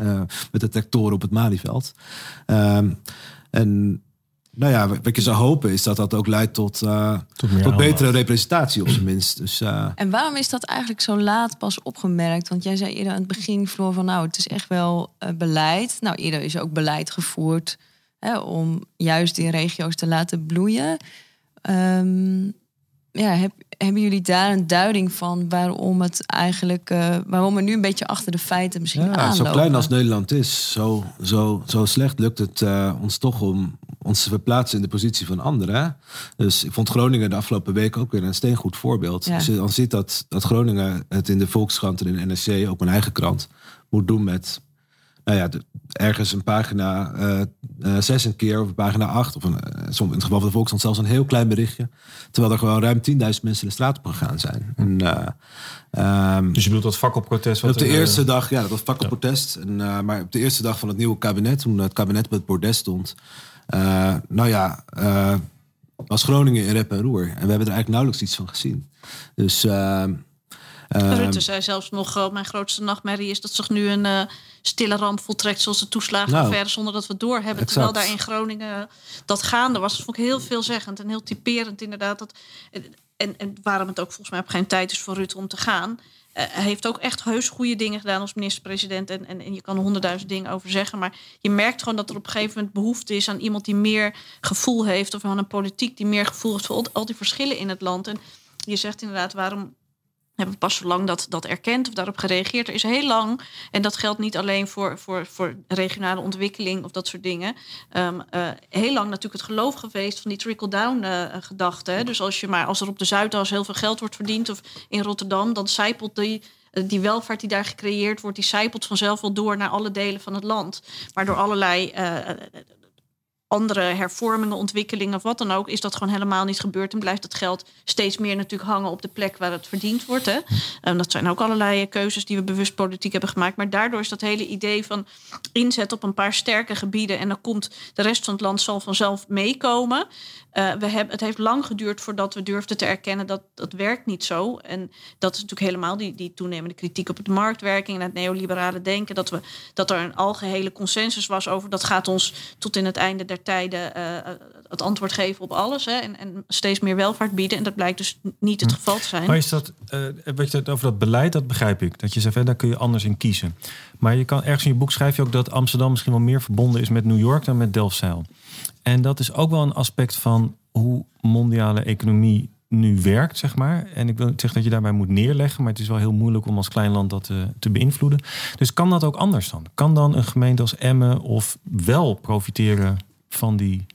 met de tractoren op het Malieveld. Ehm, en nou ja, wat je zou hopen is dat dat ook leidt tot, uh, tot, tot betere representatie op zijn minst. Dus, uh... En waarom is dat eigenlijk zo laat pas opgemerkt? Want jij zei eerder aan het begin, Floor, van nou, het is echt wel uh, beleid. Nou, eerder is ook beleid gevoerd hè, om juist die regio's te laten bloeien. Um, ja, heb, hebben jullie daar een duiding van waarom het eigenlijk, uh, waarom we nu een beetje achter de feiten misschien ja, aanlopen? Zo klein als Nederland is, zo, zo, zo slecht lukt het uh, ons toch om ons te verplaatsen in de positie van anderen. Dus ik vond Groningen de afgelopen week ook weer een steengoed voorbeeld. Ja. Als je dan ziet dat, dat Groningen het in de Volkskrant en in de NRC, ook mijn eigen krant, moet doen met nou ja, de, ergens een pagina uh, uh, zes een keer of een pagina acht. Of een, uh, in het geval van de Volkskrant zelfs een heel klein berichtje. Terwijl er gewoon ruim 10.000 mensen de straat op gegaan zijn. En, um, dus je bedoelt dat fakkelprotest? Op de eerste dag, ja, dat was fakkelprotest. Ja. En, maar op de eerste dag van het nieuwe kabinet, toen het kabinet met het bordes stond. Nou ja, was Groningen in rep en roer. En we hebben er eigenlijk nauwelijks iets van gezien. Dus... Uh, Rutte zei zelfs nog, uh, mijn grootste nachtmerrie is dat zich nu een uh, stille ramp voltrekt zoals de toeslagenaffaire, nou, zonder dat we het door hebben. Terwijl daar in Groningen dat gaande was. Dat vond ik heel veelzeggend en heel typerend inderdaad. Dat, en, en waarom het ook volgens mij op geen tijd is voor Rutte om te gaan. Hij heeft ook echt heus goede dingen gedaan als minister-president. En, en, en je kan er honderdduizend dingen over zeggen. Maar je merkt gewoon dat er op een gegeven moment behoefte is aan iemand die meer gevoel heeft. Of aan een politiek die meer gevoel heeft voor al die verschillen in het land. En je zegt inderdaad, waarom hebben pas zo lang dat, dat erkend of daarop gereageerd. Er is heel lang, en dat geldt niet alleen voor, voor, voor regionale ontwikkeling of dat soort dingen. Um, uh, heel lang natuurlijk het geloof geweest van die trickle-down uh, gedachte. Hè? Dus als, je maar, als er op de Zuidas heel veel geld wordt verdiend of in Rotterdam, dan zijpelt die die welvaart die daar gecreëerd wordt, die zijpelt vanzelf wel door naar alle delen van het land. Maar door allerlei andere hervormingen, ontwikkelingen of wat dan ook, is dat gewoon helemaal niet gebeurd. En blijft het geld steeds meer natuurlijk hangen op de plek waar het verdiend wordt. Hè? En dat zijn ook allerlei keuzes die we bewust politiek hebben gemaakt. Maar daardoor is dat hele idee van inzet op een paar sterke gebieden en dan komt de rest van het land zal vanzelf meekomen. Uh, we hebben, het heeft lang geduurd voordat we durfden te erkennen dat dat werkt niet zo. En dat is natuurlijk helemaal die, die toenemende kritiek op het marktwerking en het neoliberale denken. Dat, we, dat er een algehele consensus was over dat gaat ons tot in het einde der tijden uh, het antwoord geven op alles. Hè, en, en steeds meer welvaart bieden. En dat blijkt dus niet het geval te zijn. Maar is dat, uh, weet je het over dat beleid, dat begrijp ik. Dat je zegt, daar kun je anders in kiezen. Maar je kan ergens in je boek schrijf je ook dat Amsterdam misschien wel meer verbonden is met New York dan met Delfzijl. En dat is ook wel een aspect van hoe mondiale economie nu werkt, zeg maar. En ik wil niet zeggen dat je daarbij moet neerleggen, maar het is wel heel moeilijk om als klein land dat te, te beïnvloeden. Dus kan dat ook anders dan? Kan dan een gemeente als Emmen of wel profiteren van die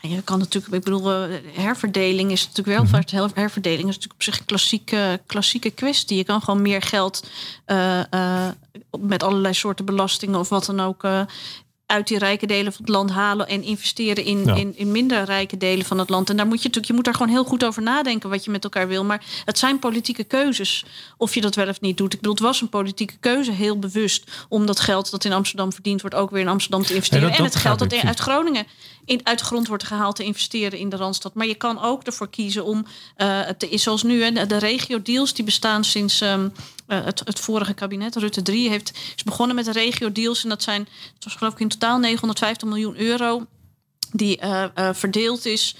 nou, je kan natuurlijk, ik bedoel, herverdeling is natuurlijk welvaart. Mm -hmm. Herverdeling is natuurlijk op zich een klassieke, klassieke kwestie. Je kan gewoon meer geld uh, uh, met allerlei soorten belastingen of wat dan ook. Uh, uit die rijke delen van het land halen en investeren in, ja. in, in minder rijke delen van het land. En daar moet je natuurlijk, je moet daar gewoon heel goed over nadenken wat je met elkaar wil. Maar het zijn politieke keuzes of je dat wel of niet doet. Ik bedoel, het was een politieke keuze, heel bewust, om dat geld dat in Amsterdam verdiend wordt ook weer in Amsterdam te investeren. Ja, dat, dat en het geld dat in, uit Groningen in, uit de grond wordt gehaald te investeren in de Randstad. Maar je kan ook ervoor kiezen om, uh, te, zoals nu, hè, de regio-deals die bestaan sinds um, uh, het, het, vorige kabinet, Rutte 3, heeft, is begonnen met de regio-deals. En dat zijn, was geloof ik in totaal 950 miljoen euro die uh, uh, verdeeld is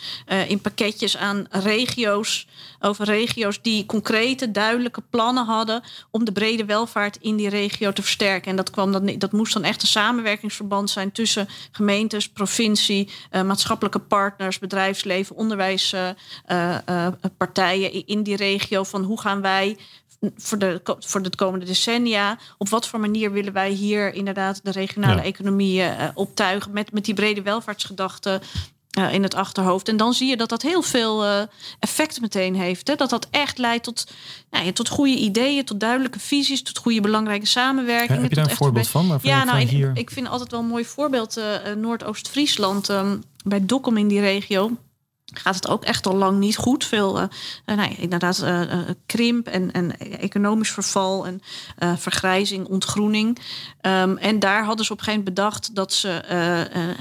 in pakketjes aan regio's. Over regio's die concrete, duidelijke plannen hadden om de brede welvaart in die regio te versterken. En dat, kwam dan, dat moest dan echt een samenwerkingsverband zijn tussen gemeentes, provincie, maatschappelijke partners, bedrijfsleven, onderwijspartijen in die regio. Van hoe gaan wij voor de, voor de komende decennia. Op wat voor manier willen wij hier inderdaad de regionale ja. economie uh, optuigen met, met die brede welvaartsgedachte uh, in het achterhoofd. En dan zie je dat dat heel veel uh, effect meteen heeft. Hè? Dat dat echt leidt tot, nou ja, tot goede ideeën, tot duidelijke visies, tot goede belangrijke samenwerkingen. Ja, heb je daar een voorbeeld van? Ja, nou, hier... ik vind altijd wel een mooi voorbeeld. Noordoost-Friesland, um, bij Dokkum in die regio gaat het ook echt al lang niet goed. Veel, uh, nou ja, inderdaad, uh, krimp en, economisch verval en vergrijzing, ontgroening. Um, en daar hadden ze op een gegeven moment bedacht dat ze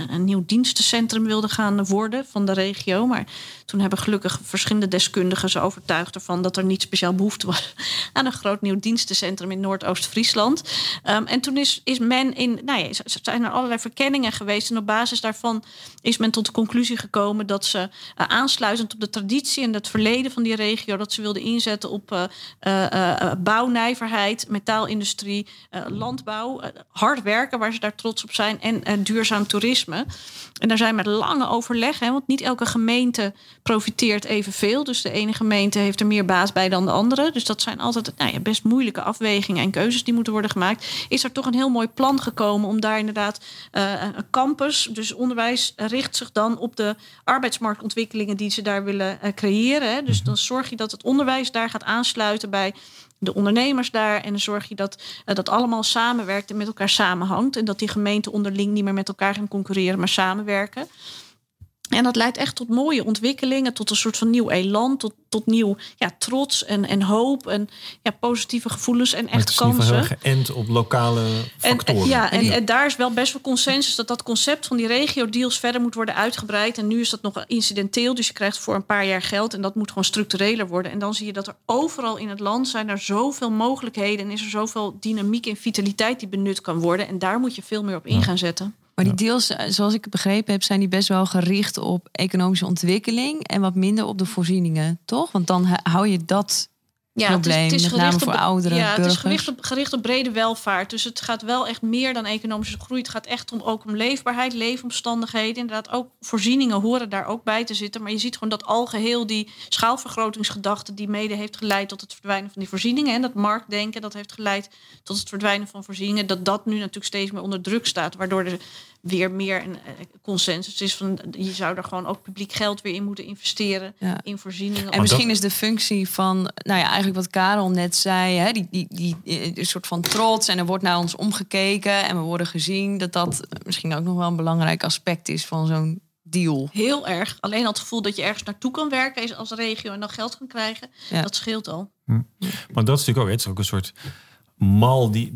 een nieuw dienstencentrum wilden gaan worden van de regio. Maar toen hebben gelukkig verschillende deskundigen ze overtuigd ervan dat er niet speciaal behoefte was <laughs> aan een groot nieuw dienstencentrum in Noordoost-Friesland. Um, en toen is, is men in, nou ja, zijn er allerlei verkenningen geweest. En op basis daarvan is men tot de conclusie gekomen dat ze uh, aansluitend op de traditie en het verleden van die regio, dat ze wilden inzetten op uh, uh, bouwnijverheid, metaalindustrie, landbouw, hard werken waar ze daar trots op zijn en duurzaam toerisme. En daar zijn met lange overleg, want niet elke gemeente profiteert evenveel. Dus de ene gemeente heeft er meer baas bij dan de andere. Dus dat zijn altijd nou ja, best moeilijke afwegingen en keuzes die moeten worden gemaakt. Is er toch een heel mooi plan gekomen om daar inderdaad een campus, dus onderwijs richt zich dan op de arbeidsmarktontwikkeling die ze daar willen uh, creëren. Hè. Dus mhm. dan zorg je dat het onderwijs daar gaat aansluiten bij de ondernemers daar. En dan zorg je dat uh, dat allemaal samenwerkt en met elkaar samenhangt. En dat die gemeenten onderling niet meer met elkaar gaan concurreren, maar samenwerken. En dat leidt echt tot mooie ontwikkelingen, tot een soort van nieuw elan, tot, tot nieuw ja, trots en, en hoop en ja, positieve gevoelens en echt kansen. Het is geënt op lokale factoren. En, ja, en, en, daar is wel best wel consensus dat dat concept van die regio-deals verder moet worden uitgebreid. En nu is dat nog incidenteel, dus je krijgt voor een paar jaar geld en dat moet gewoon structureler worden. En dan zie je dat er overal in het land zijn er zoveel mogelijkheden en is er zoveel dynamiek en vitaliteit die benut kan worden. En daar moet je veel meer op in gaan zetten. Maar die deals, eh, zoals ik begrepen heb, zijn die best wel gericht op economische ontwikkeling en wat minder op de voorzieningen, toch? Want dan hou je dat ja, probleem, het is, het is met name voor ouderen, ja, burgers. Het is gericht op, gericht op brede welvaart. Dus het gaat wel echt meer dan economische groei. Het gaat echt om, ook om leefbaarheid, leefomstandigheden. Inderdaad, ook voorzieningen horen daar ook bij te zitten. Maar je ziet gewoon dat algeheel die schaalvergrotingsgedachte... die mede heeft geleid tot het verdwijnen van die voorzieningen... en dat marktdenken, dat heeft geleid tot het verdwijnen van voorzieningen... dat dat nu natuurlijk steeds meer onder druk staat. Waardoor de weer meer een eh, consensus is van je zou er gewoon ook publiek geld weer in moeten investeren in voorzieningen. En misschien is de functie van, nou ja, eigenlijk wat Karel net zei, hè, die, die, die, die een soort van trots en er wordt naar ons omgekeken en we worden gezien, dat dat misschien ook nog wel een belangrijk aspect is van zo'n deal. Heel erg. Alleen al het gevoel dat je ergens naartoe kan werken als regio en dan geld kan krijgen, dat scheelt al. Hm. Maar dat is natuurlijk ook, het is ook een soort mal die.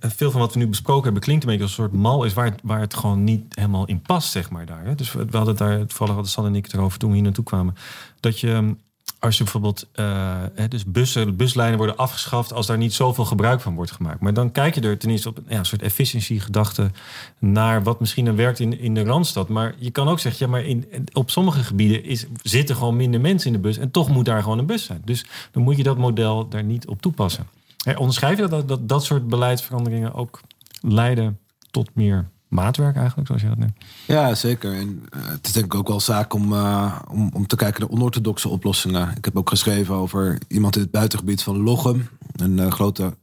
Veel van wat we nu besproken hebben klinkt een beetje als een soort mal is waar, waar het gewoon niet helemaal in past, zeg maar daar. Hè? Dus we hadden het daar, toevallig hadden Stan en ik het erover toen we hier naartoe kwamen. Dat je als je bijvoorbeeld, uh, dus bussen, buslijnen worden afgeschaft als daar niet zoveel gebruik van wordt gemaakt. Maar dan kijk je er ten eerste op ja, een soort efficiëntiegedachte naar wat misschien dan werkt in, in de Randstad. Maar je kan ook zeggen, ja, maar in, op sommige gebieden is, zitten gewoon minder mensen in de bus en toch moet daar gewoon een bus zijn. Dus dan moet je dat model daar niet op toepassen. Onderschrijf je dat, dat dat soort beleidsveranderingen ook leiden tot meer maatwerk eigenlijk, zoals je dat neemt. Ja, zeker. En uh, het is denk ik ook wel zaak om, uh, om, om te kijken naar onorthodoxe oplossingen. Ik heb ook geschreven over iemand in het buitengebied van Lochem. Een uh, grote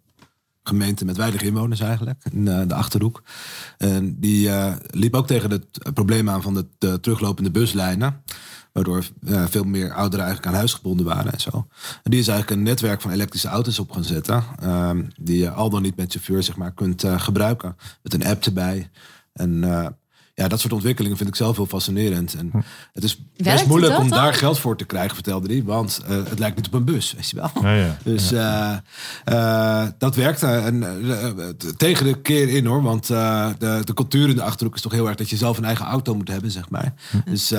gemeente met weinig inwoners eigenlijk, in de Achterhoek. En die liep ook tegen het probleem aan van de teruglopende buslijnen. Waardoor veel meer ouderen eigenlijk aan huis gebonden waren en zo. En die is eigenlijk een netwerk van elektrische auto's op gaan zetten. Ehm, die je al dan niet met chauffeur zeg maar, kunt gebruiken. Met een app erbij. En uh, ja, dat soort ontwikkelingen vind ik zelf heel fascinerend. En hm. het is best moeilijk om daar geld voor te krijgen, vertelde hij. Want uh, het lijkt niet op een bus, weet je wel. Ja, ja. Dus ja. Uh, dat werkt en, tegen de keer in hoor. Want de, de cultuur in de Achterhoek is toch heel erg dat je zelf een eigen auto moet hebben, zeg maar. Hm. Dus,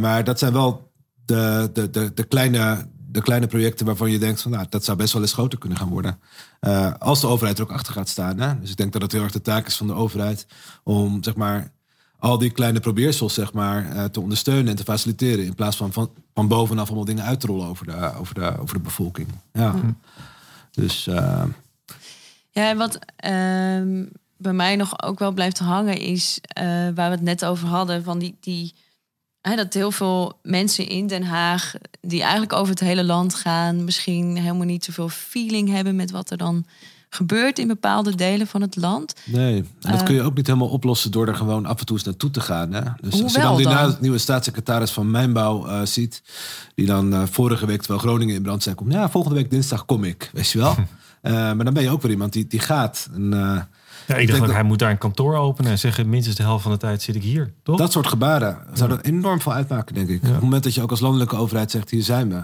maar dat zijn wel de, de, de, de kleine de kleine projecten waarvan je denkt van nou, dat zou best wel eens groter kunnen gaan worden. Uh, als de overheid er ook achter gaat staan. Hè? Dus ik denk dat het heel erg de taak is van de overheid om zeg maar al die kleine probeersels zeg maar, uh, te ondersteunen en te faciliteren. In plaats van, van van bovenaf allemaal dingen uit te rollen over de, over de, over de bevolking. Ja. Hm. Dus. Uh... Ja, wat ehm, bij mij nog ook wel blijft hangen is waar we het net over hadden van die. die dat heel veel mensen in Den Haag, die eigenlijk over het hele land gaan, misschien helemaal niet zoveel feeling hebben met wat er dan gebeurt in bepaalde delen van het land. Nee, en dat kun je ook niet helemaal oplossen door er gewoon af en toe eens naartoe te gaan. Hè? Dus als je dan, die dan? nieuwe staatssecretaris van Mijnbouw uh, ziet, die dan uh, vorige week, terwijl Groningen in brand zijn, komt, ja, volgende week dinsdag kom ik, weet je wel. <laughs> Eh, maar dan ben je ook weer iemand die, die gaat. En, ja, ik dacht, dat... hij moet daar een kantoor openen en zeggen... minstens de helft van de tijd zit ik hier, toch? Dat soort gebaren zouden enorm veel uitmaken, denk ik. Op het moment dat je ook als landelijke overheid zegt... hier zijn we.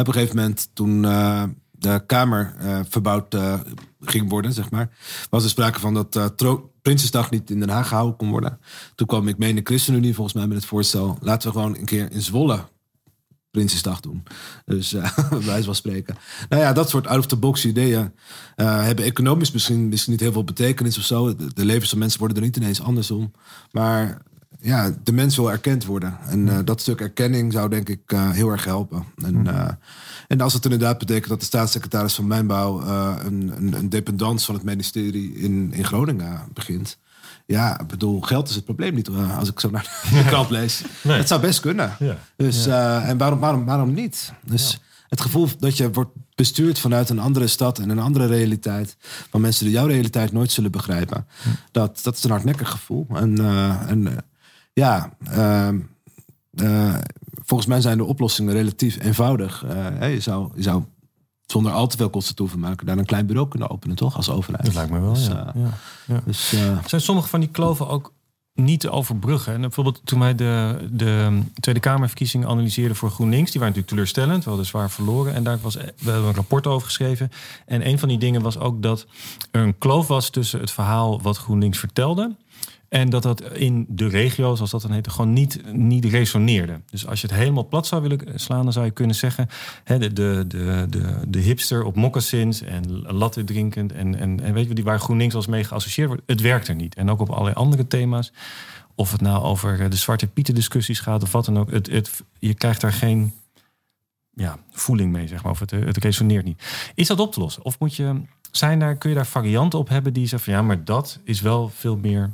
Op een gegeven moment, toen uh, de Kamer verbouwd ging worden, zeg maar... was er sprake van dat Prinsesdag niet in Den Haag gehouden kon worden. Toen kwam ik mee in de ChristenUnie volgens mij met het voorstel... laten we gewoon een keer in Zwolle Prinsesdag doen. Dus <laughs> uh, wijze van spreken. Nou ja, dat soort out-of-the-box ideeën uh, hebben economisch misschien, misschien niet heel veel betekenis of zo. De, levens van mensen worden er niet ineens andersom. Maar ja, de mens wil erkend worden. En uh, dat stuk erkenning zou denk ik heel erg helpen. En, en als het inderdaad betekent dat de staatssecretaris van Mijnbouw een, een, een dependance van het ministerie in, in Groningen begint. Ja, ik bedoel, geld is het probleem niet eh, als ik zo naar <laughs> de krant lees. Nee. Het zou best kunnen. Ja. Dus, uh, en waarom, waarom, waarom niet? Dus het gevoel dat je wordt bestuurd vanuit een andere stad en een andere realiteit, van mensen die jouw realiteit nooit zullen begrijpen, dat, dat is een hardnekkig gevoel. En, uh, en ja, ehm, volgens mij zijn de oplossingen relatief eenvoudig. je, zou, je zou zonder al te veel kosten toe te maken, daar een klein bureau kunnen openen, toch? Als overheid. Dat lijkt me wel, dus, ja. Uh, ja. Dus, uh, Zijn sommige van die kloven ook niet te overbruggen? En bijvoorbeeld toen wij de, de Tweede Kamerverkiezingen analyseerden voor GroenLinks, die waren natuurlijk teleurstellend, we hadden zwaar verloren. En daar was, we hebben een rapport over geschreven. En een van die dingen was ook dat er een kloof was tussen het verhaal wat GroenLinks vertelde en dat dat in de regio, zoals dat dan heette, gewoon niet, niet resoneerde. Dus als je het helemaal plat zou willen slaan, dan zou je kunnen zeggen: hè, de, de, de, de, hipster op moccasins en latte drinkend. En, en, en weet je, die waar GroenLinks als mee geassocieerd wordt, het werkt er niet. En ook op allerlei andere thema's. Of het nou over eh, de Zwarte Pieten discussies gaat of wat dan ook. Het, het, je krijgt daar geen ja, voeling mee, zeg maar. Of het, het resoneert niet. Is dat op te lossen? Of moet je, zijn daar, kun je daar varianten op hebben die zeggen van ja, maar dat is wel veel meer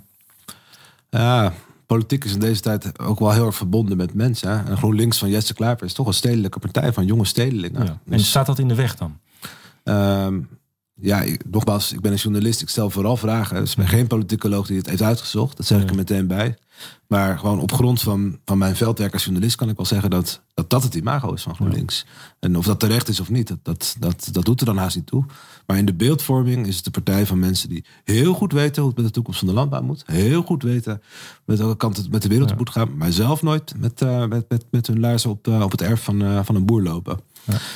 ja, politiek is in deze tijd ook wel heel erg verbonden met mensen. Hè? En GroenLinks van Jesse Klaver is toch een stedelijke partij van jonge stedelingen. Ja. En staat dat in de weg dan? Um, ja, ik, nogmaals, ik ben een journalist. Ik stel vooral vragen. Dus ik ben geen politicoloog die het heeft uitgezocht. Dat zeg ik er meteen bij. Maar gewoon op grond van, van mijn veldwerk als journalist kan ik wel zeggen dat dat, dat het imago is van GroenLinks. En of dat terecht is of niet, dat, dat, dat, dat doet er dan haast niet toe. Maar in de beeldvorming is het de partij van mensen die heel goed weten hoe het met de toekomst van de landbouw moet. Heel goed weten met welke kant het met de wereld moet gaan. Maar zelf nooit met, uh, met, met, met hun luizen op, op het erf van, uh, van een boer lopen.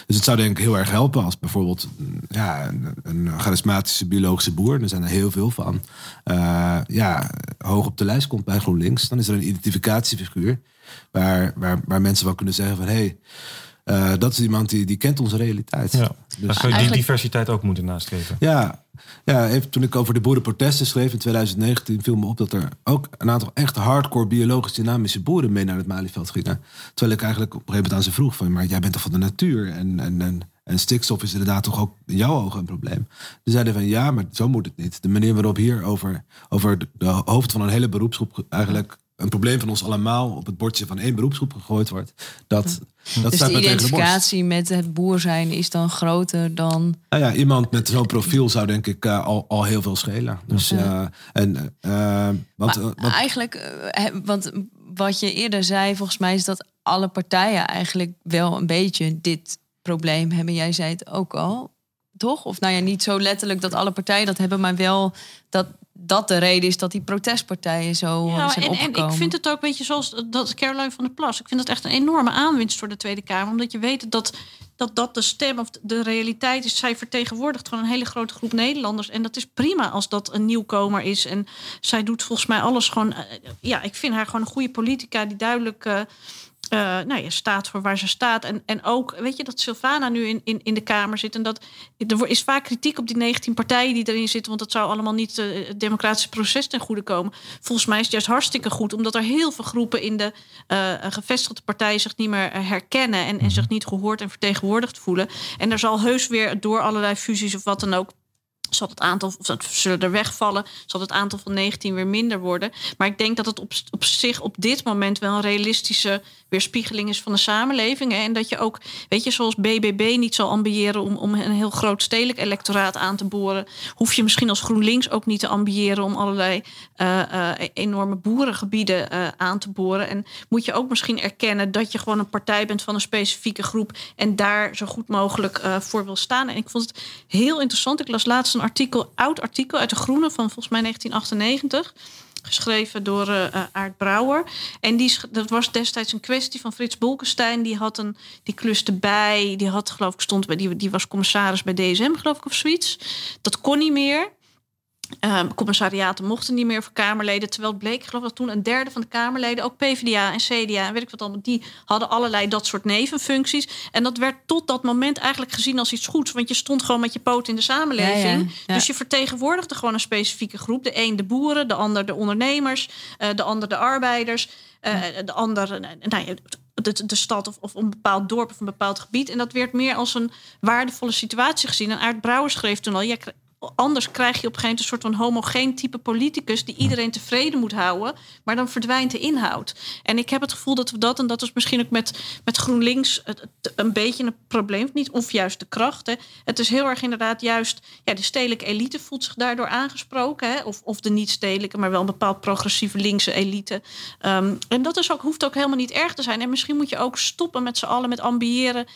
Dus het zou denk ik heel erg helpen als bijvoorbeeld ja, een, charismatische biologische boer, er zijn er heel veel van, uh, ja, hoog op de lijst komt bij GroenLinks. Dan is er een identificatiefiguur waar, waar, waar mensen wel kunnen zeggen van hé, hey, uh, dat is iemand die, die kent onze realiteit. Ja. Dus, zou je die diversiteit ook moeten nastreven. Ja, ja even, toen ik over de boerenprotesten schreef in 2019... viel me op dat er ook een aantal echt hardcore biologisch dynamische boeren... mee naar het Malieveld gingen. Terwijl ik eigenlijk op een gegeven moment aan ze vroeg van... maar jij bent toch van de natuur en, en, en, en stikstof is inderdaad toch ook in jouw ogen een probleem. Ze zeiden van ja, maar zo moet het niet. De manier waarop hier over, over de hoofd van een hele beroepsgroep... eigenlijk een probleem van ons allemaal op het bordje van één beroepsgroep gegooid wordt. Dat, dat dus staat de identificatie met het boer zijn is dan groter dan. Nou ja, iemand met zo'n profiel zou denk ik uh, al, al heel veel schelen. Dus, uh, en, uh, want, want, eigenlijk, want wat je eerder zei, volgens mij is dat alle partijen eigenlijk wel een beetje dit probleem hebben. Jij zei het ook al toch? Of nou ja, niet zo letterlijk dat alle partijen dat hebben, maar wel dat dat de reden is dat die protestpartijen zo ja, zijn en, opgekomen. En ik vind het ook, weet je, zoals dat Caroline van der Plas. Ik vind dat echt een enorme aanwinst voor de Tweede Kamer. Omdat je weet dat dat, dat de stem of de realiteit is. Zij vertegenwoordigt gewoon een hele grote groep Nederlanders. En dat is prima als dat een nieuwkomer is. En zij doet volgens mij alles gewoon... Eh, ja, ik vind haar gewoon een goede politica die duidelijk... Uh, uh, nou ja, staat voor waar ze staat. En, en ook, weet je, dat Sylvana nu in, in, in de Kamer zit. En dat er is vaak kritiek op die 19 partijen die erin zitten. Want dat zou allemaal niet uh, het democratische proces ten goede komen. Volgens mij is het juist hartstikke goed, omdat er heel veel groepen in de uh, gevestigde partijen zich niet meer herkennen. En, en zich niet gehoord en vertegenwoordigd voelen. En er zal heus weer door allerlei fusies of wat dan ook zal het aantal, of zullen er wegvallen, zal het aantal van 19 weer minder worden. Maar ik denk dat het op, op zich op dit moment wel een realistische weerspiegeling is van de samenleving. Hè? En dat je ook, weet je, zoals BBB niet zal ambiëren om, om een heel groot stedelijk electoraat aan te boren, hoef je misschien als GroenLinks ook niet te ambiëren om allerlei uh, uh, enorme boerengebieden uh, aan te boren. En moet je ook misschien erkennen dat je gewoon een partij bent van een specifieke groep en daar zo goed mogelijk voor wil staan. En ik vond het heel interessant. Ik las laatst een artikel, oud artikel uit de Groene van volgens mij 1998 geschreven door uh, Aart Brouwer. En die, dat was destijds een kwestie van Frits Bolkestein. Die had een, die kluste bij. Die had, geloof ik, stond bij, die, die was commissaris bij DSM, geloof ik, of zoiets. Dat kon niet meer. Um, commissariaten mochten niet meer voor Kamerleden. Terwijl het bleek, ik geloof dat toen een derde van de Kamerleden, ook PvdA en CDA en weet ik wat allemaal, die hadden allerlei dat soort nevenfuncties. En dat werd tot dat moment eigenlijk gezien als iets goeds. Want je stond gewoon met je poot in de samenleving. Ja, ja, ja. Dus je vertegenwoordigde gewoon een specifieke groep. De een de boeren, de ander de ondernemers, uh, de ander de arbeiders, uh, de ander nou, de, de stad of, of een bepaald dorp of een bepaald gebied. En dat werd meer als een waardevolle situatie gezien. En Aart Brouwer schreef toen al, ja, anders krijg je op een gegeven moment een soort van homogeen type politicus die iedereen tevreden moet houden, maar dan verdwijnt de inhoud. En ik heb het gevoel dat we dat, en dat is misschien ook met, met GroenLinks een beetje een probleem, niet of juist de kracht. Hè. Het is heel erg inderdaad juist, ja, de stedelijke elite voelt zich daardoor aangesproken, hè, of, of de niet-stedelijke, maar wel een bepaald progressieve linkse elite. Um, en dat is ook, hoeft ook helemaal niet erg te zijn. En misschien moet je ook stoppen met z'n allen met ambiëren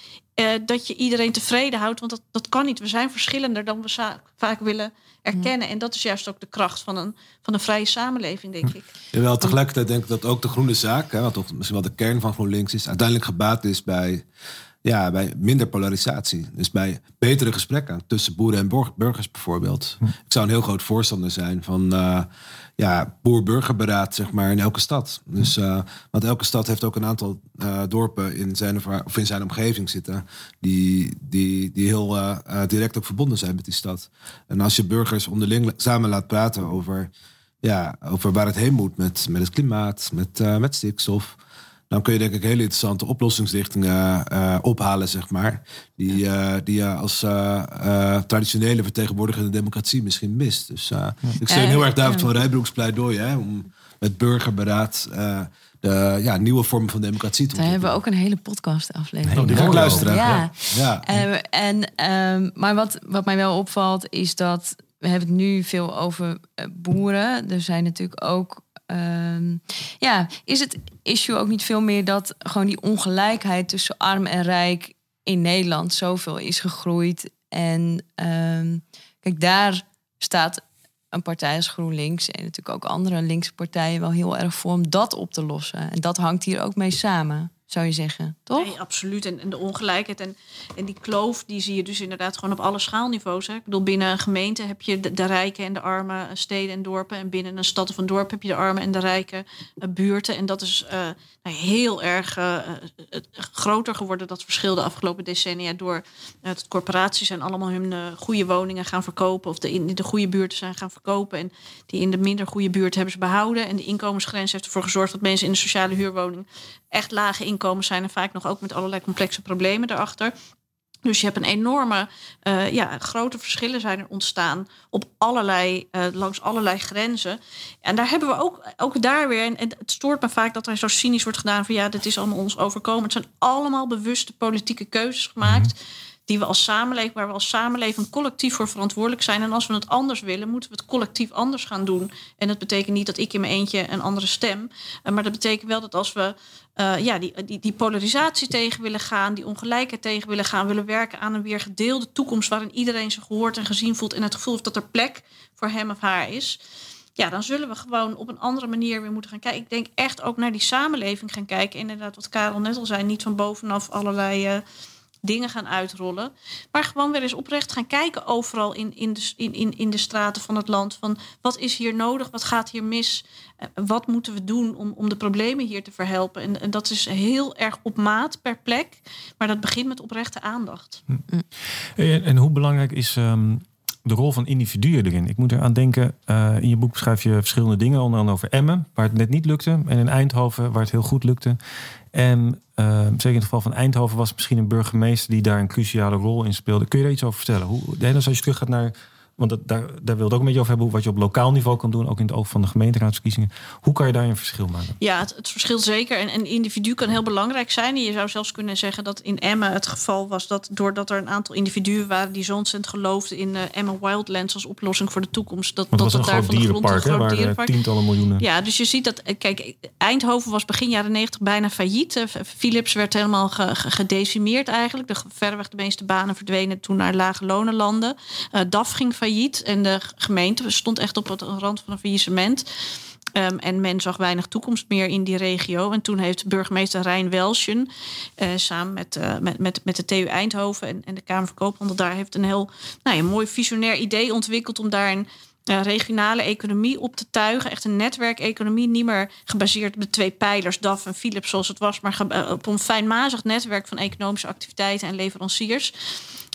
uh, dat je iedereen tevreden houdt. Want dat, dat kan niet. We zijn verschillender dan we vaak willen erkennen. En dat is juist ook de kracht van een, van een vrije samenleving, denk ik. Jawel, tegelijkertijd denk ik dat ook de groene zaak, hè, wat toch misschien wel de kern van GroenLinks is, uiteindelijk gebaat is bij, ja, bij minder polarisatie. Dus bij betere gesprekken tussen boeren en burgers bijvoorbeeld. Ik zou een heel groot voorstander zijn van. Uh, ja, boer-burgerberaad zeg maar, in elke stad. Dus, uh, want elke stad heeft ook een aantal uh, dorpen in zijn, of in zijn omgeving zitten... die, die, die heel uh, direct ook verbonden zijn met die stad. En als je burgers onderling samen laat praten over, ja, over waar het heen moet... met, met het klimaat, met, met stikstof dan kun je denk ik hele interessante oplossingsrichtingen uh, ophalen, zeg maar. Die, uh, die je als uh, traditionele vertegenwoordigende democratie misschien mist. Dus ik steun heel erg David van Rijbroeks pleidooi hè, om met burgerberaad de ja, nieuwe vormen van democratie te Daar hebben we ook een hele podcast aflevering. Die ga ik luisteren. Ja. ja. en, um, maar wat, wat mij wel opvalt is dat we hebben het nu veel over boeren. Er zijn natuurlijk ook Um, ja, is het issue ook niet veel meer dat gewoon die ongelijkheid tussen arm en rijk in Nederland zoveel is gegroeid? En um, kijk, daar staat een partij als GroenLinks en natuurlijk ook andere linkse partijen wel heel erg voor om dat op te lossen. En dat hangt hier ook mee samen zou je zeggen, toch? Nee, absoluut. En, en de ongelijkheid en, en die kloof, die zie je dus inderdaad gewoon op alle schaalniveaus. Hè. Ik bedoel, binnen een gemeente heb je de, de rijke en de arme steden en dorpen. En binnen een stad of een dorp heb je de arme en de rijke uh, buurten. En dat is uh, nou, heel erg groter geworden, dat verschil de afgelopen decennia. Door het corporaties zijn allemaal hun goede woningen gaan verkopen. Of de in de goede buurten zijn gaan verkopen. En die in de minder goede buurt hebben ze behouden. En de inkomensgrens heeft ervoor gezorgd dat mensen in de sociale huurwoning echt lage inkomens zijn. En vaak nog ook met allerlei complexe problemen erachter. Dus je hebt een enorme, uh, ja, grote verschillen zijn er ontstaan op allerlei, uh, langs allerlei grenzen. En daar hebben we ook, ook daar weer, en, het stoort me vaak dat er zo cynisch wordt gedaan van ja, dit is allemaal ons overkomen. Het zijn allemaal bewuste politieke keuzes gemaakt. Mhm. Die we als samenleving, waar we als samenleving collectief voor verantwoordelijk zijn. En als we het anders willen, moeten we het collectief anders gaan doen. En dat betekent niet dat ik in mijn eentje een andere stem. Uh, maar dat betekent wel dat als we uh, ja, die, die, polarisatie tegen willen gaan, die ongelijkheid tegen willen gaan, willen werken aan een weer gedeelde toekomst waarin iedereen zich gehoord en gezien voelt en het gevoel heeft dat er plek voor hem of haar is. Ja, dan zullen we gewoon op een andere manier weer moeten gaan kijken. Ik denk echt ook naar die samenleving gaan kijken. Inderdaad, wat Karel net al zei, niet van bovenaf allerlei. Uh, dingen gaan uitrollen. Maar gewoon weer eens oprecht gaan kijken overal in, in, de, in, in, in de straten van het land. Van wat is hier nodig? Wat gaat hier mis? Eh, wat moeten we doen om, om de problemen hier te verhelpen? En, en dat is heel erg op maat per plek. Maar dat begint met oprechte aandacht. Hm. En, en hoe belangrijk is. Um de rol van individuen erin. Ik moet eraan denken, uh, in je boek beschrijf je verschillende dingen, onder andere over Emmen, waar het net niet lukte, en in Eindhoven, waar het heel goed lukte. En uh, zeker in het geval van Eindhoven was misschien een burgemeester die daar een cruciale rol in speelde. Kun je daar iets over vertellen? Hoe, als je terug gaat naar Want dat, daar, daar wil het ook een beetje over hebben. Wat je op lokaal niveau kan doen. Ook in het oog van de gemeenteraadsverkiezingen. Hoe kan je daar een verschil maken? Ja, het, het verschilt zeker. En een individu kan heel belangrijk zijn. En je zou zelfs kunnen zeggen dat in Emma het geval was dat doordat er een aantal individuen waren die zo ontzettend geloofden in uh, Emma Wildlands als oplossing voor de toekomst. Dat, dat het was een daar van de grond een groot waar eh, dierenpark. tientallen miljoenen. Ja, dus je ziet dat, eh, kijk, Eindhoven was begin jaren 90 bijna failliet. Eh, Philips werd helemaal ge- ge- gedecimeerd eigenlijk. De, verreweg de meeste banen verdwenen toen naar lage lonenlanden. Eh DAF ging failliet en de gemeente stond echt op het rand van een faillissement. Ehm, en men zag weinig toekomst meer in die regio. En toen heeft burgemeester Rijn Welschen eh, samen met, eh, met, met, met de TU Eindhoven en, en de Kamer van Koophandel daar heeft een heel nou ja, mooi visionair idee ontwikkeld om daar een eh, regionale economie op te tuigen. Echt een netwerkeconomie, niet meer gebaseerd op de twee pijlers DAF en Philips zoals het was, maar op een fijnmazig netwerk van economische activiteiten en leveranciers.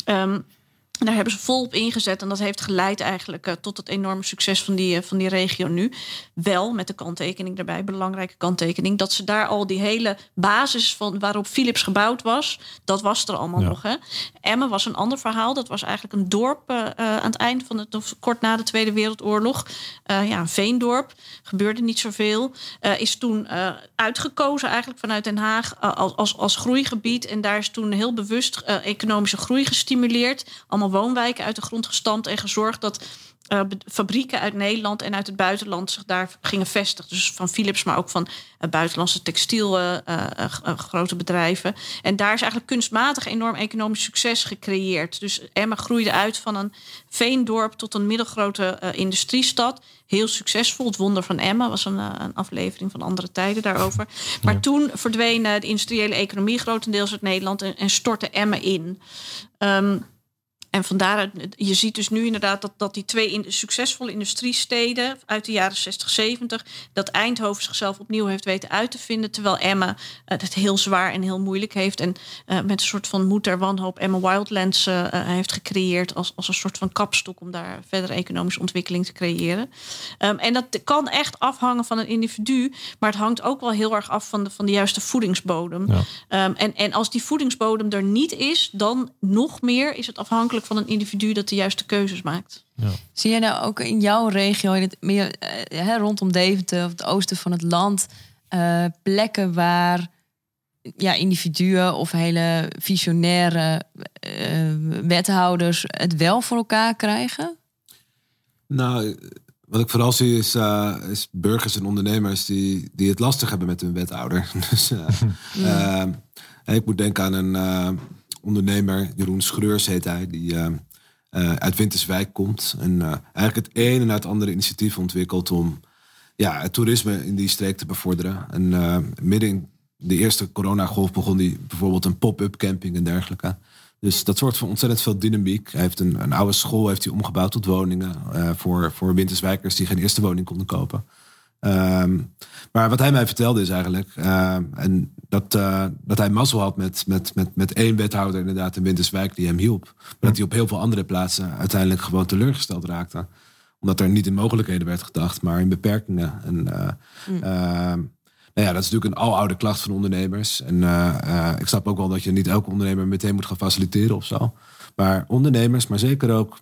Ehm, en daar hebben ze volop ingezet. En dat heeft geleid eigenlijk eh, tot het enorme succes van die, eh, van die regio nu. Wel met de kanttekening daarbij, belangrijke kanttekening, dat ze daar al die hele basis van waarop Philips gebouwd was, dat was er allemaal Ja. nog. Hè? Emmen was een ander verhaal. Dat was eigenlijk een dorp eh, aan het eind van het, of kort na de Tweede Wereldoorlog. Ja, een veendorp. Gebeurde niet zoveel. Is toen uitgekozen eigenlijk vanuit Den Haag als, als, als groeigebied. En daar is toen heel bewust economische groei gestimuleerd. Allemaal woonwijken uit de grond gestampt en gezorgd dat eh, fabrieken uit Nederland en uit het buitenland zich daar gingen vestigen. Dus van Philips, maar ook van eh, buitenlandse textiel eh, grote bedrijven. En daar is eigenlijk kunstmatig enorm economisch succes gecreëerd. Dus Emma groeide uit van een veendorp tot een middelgrote industriestad. Heel succesvol. Het wonder van Emma was een, een aflevering van andere tijden daarover. Maar toen verdween de industriële economie grotendeels uit Nederland en, en stortte Emma in. Ehm, en vandaar, je ziet dus nu inderdaad dat, dat die twee in, succesvolle industriesteden uit de jaren 60, 70, dat Eindhoven zichzelf opnieuw heeft weten uit te vinden. Terwijl Emma eh, het heel zwaar en heel moeilijk heeft. En eh, met een soort van moed der wanhoop Emma Wildlands eh, heeft gecreëerd als, als een soort van kapstok om daar verder economische ontwikkeling te creëren. Ehm, en dat kan echt afhangen van een individu, maar het hangt ook wel heel erg af van de, van de juiste voedingsbodem. Ja. Ehm, en, en als die voedingsbodem er niet is, dan nog meer is het afhankelijk van een individu dat de juiste keuzes maakt. Zie je nou ook in jouw regio, in het meer eh, hè, rondom Deventer of het oosten van het land, eh, plekken waar ja, individuen of hele visionaire eh, wethouders het wel voor elkaar krijgen? Nou, wat ik vooral zie is, eh, is burgers en ondernemers die, die het lastig hebben met hun wethouder. <laughs> Dus, eh, ik moet denken aan een eh, ondernemer, Jeroen Schreurs heet hij, die eh, eh, uit Winterswijk komt. En eh, eigenlijk het een en het andere initiatief ontwikkelt om ja, het toerisme in die streek te bevorderen. En midden in de eerste coronagolf begon hij bijvoorbeeld een pop-up camping en dergelijke. Dus dat zorgt voor ontzettend veel dynamiek. Hij heeft een, een oude school heeft hij omgebouwd tot woningen voor, voor winterswijkers die geen eerste woning konden kopen. Ehm, maar wat hij mij vertelde is eigenlijk eh, en dat, eh, dat hij mazzel had met, met, met, met één wethouder inderdaad in Winterswijk die hem hielp. Maar dat hij op heel veel andere plaatsen uiteindelijk gewoon teleurgesteld raakte. Omdat er niet in mogelijkheden werd gedacht, maar in beperkingen. En, eh, ehm, nou ja, dat is natuurlijk een aloude klacht van ondernemers. En eh, ik snap ook wel dat je niet elke ondernemer meteen moet gaan faciliteren of zo. Maar ondernemers, maar zeker ook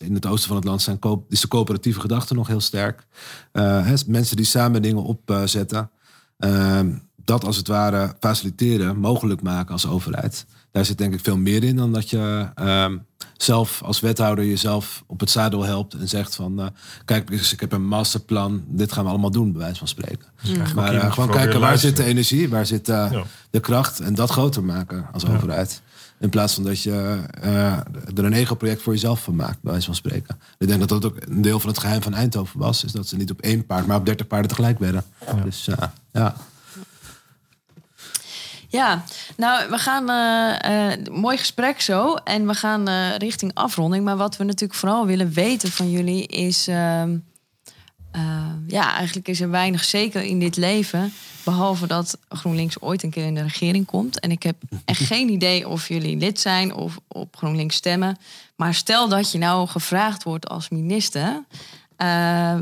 in het oosten van het land zijn, koop, is de coöperatieve gedachte nog heel sterk. Hè, mensen die samen dingen opzetten. Ehm, dat als het ware faciliteren, mogelijk maken als overheid. Daar zit denk ik veel meer in dan dat je ehm, zelf als wethouder jezelf op het zadel helpt en zegt van eh, kijk, dus ik heb een masterplan, dit gaan we allemaal doen, bij wijze van spreken. Eigenlijk Maar eh, gewoon kijken waar zit de energie, waar zit Ja. de kracht en dat groter maken als overheid. In plaats van dat je eh, er een ego-project voor jezelf van maakt, bij wijze van spreken. Ik denk dat dat ook een deel van het geheim van Eindhoven was. Is dat ze niet op één paard, maar op dertig paarden tegelijk werden. Dus eh, ja. Ja, nou, we gaan. eh, mooi gesprek zo. En we gaan eh, richting afronding. Maar wat we natuurlijk vooral willen weten van jullie is. Ja, eigenlijk is er weinig zeker in dit leven. Behalve dat GroenLinks ooit een keer in de regering komt. En ik heb echt geen idee of jullie lid zijn of op GroenLinks stemmen. Maar stel dat je nou gevraagd wordt als minister. eh,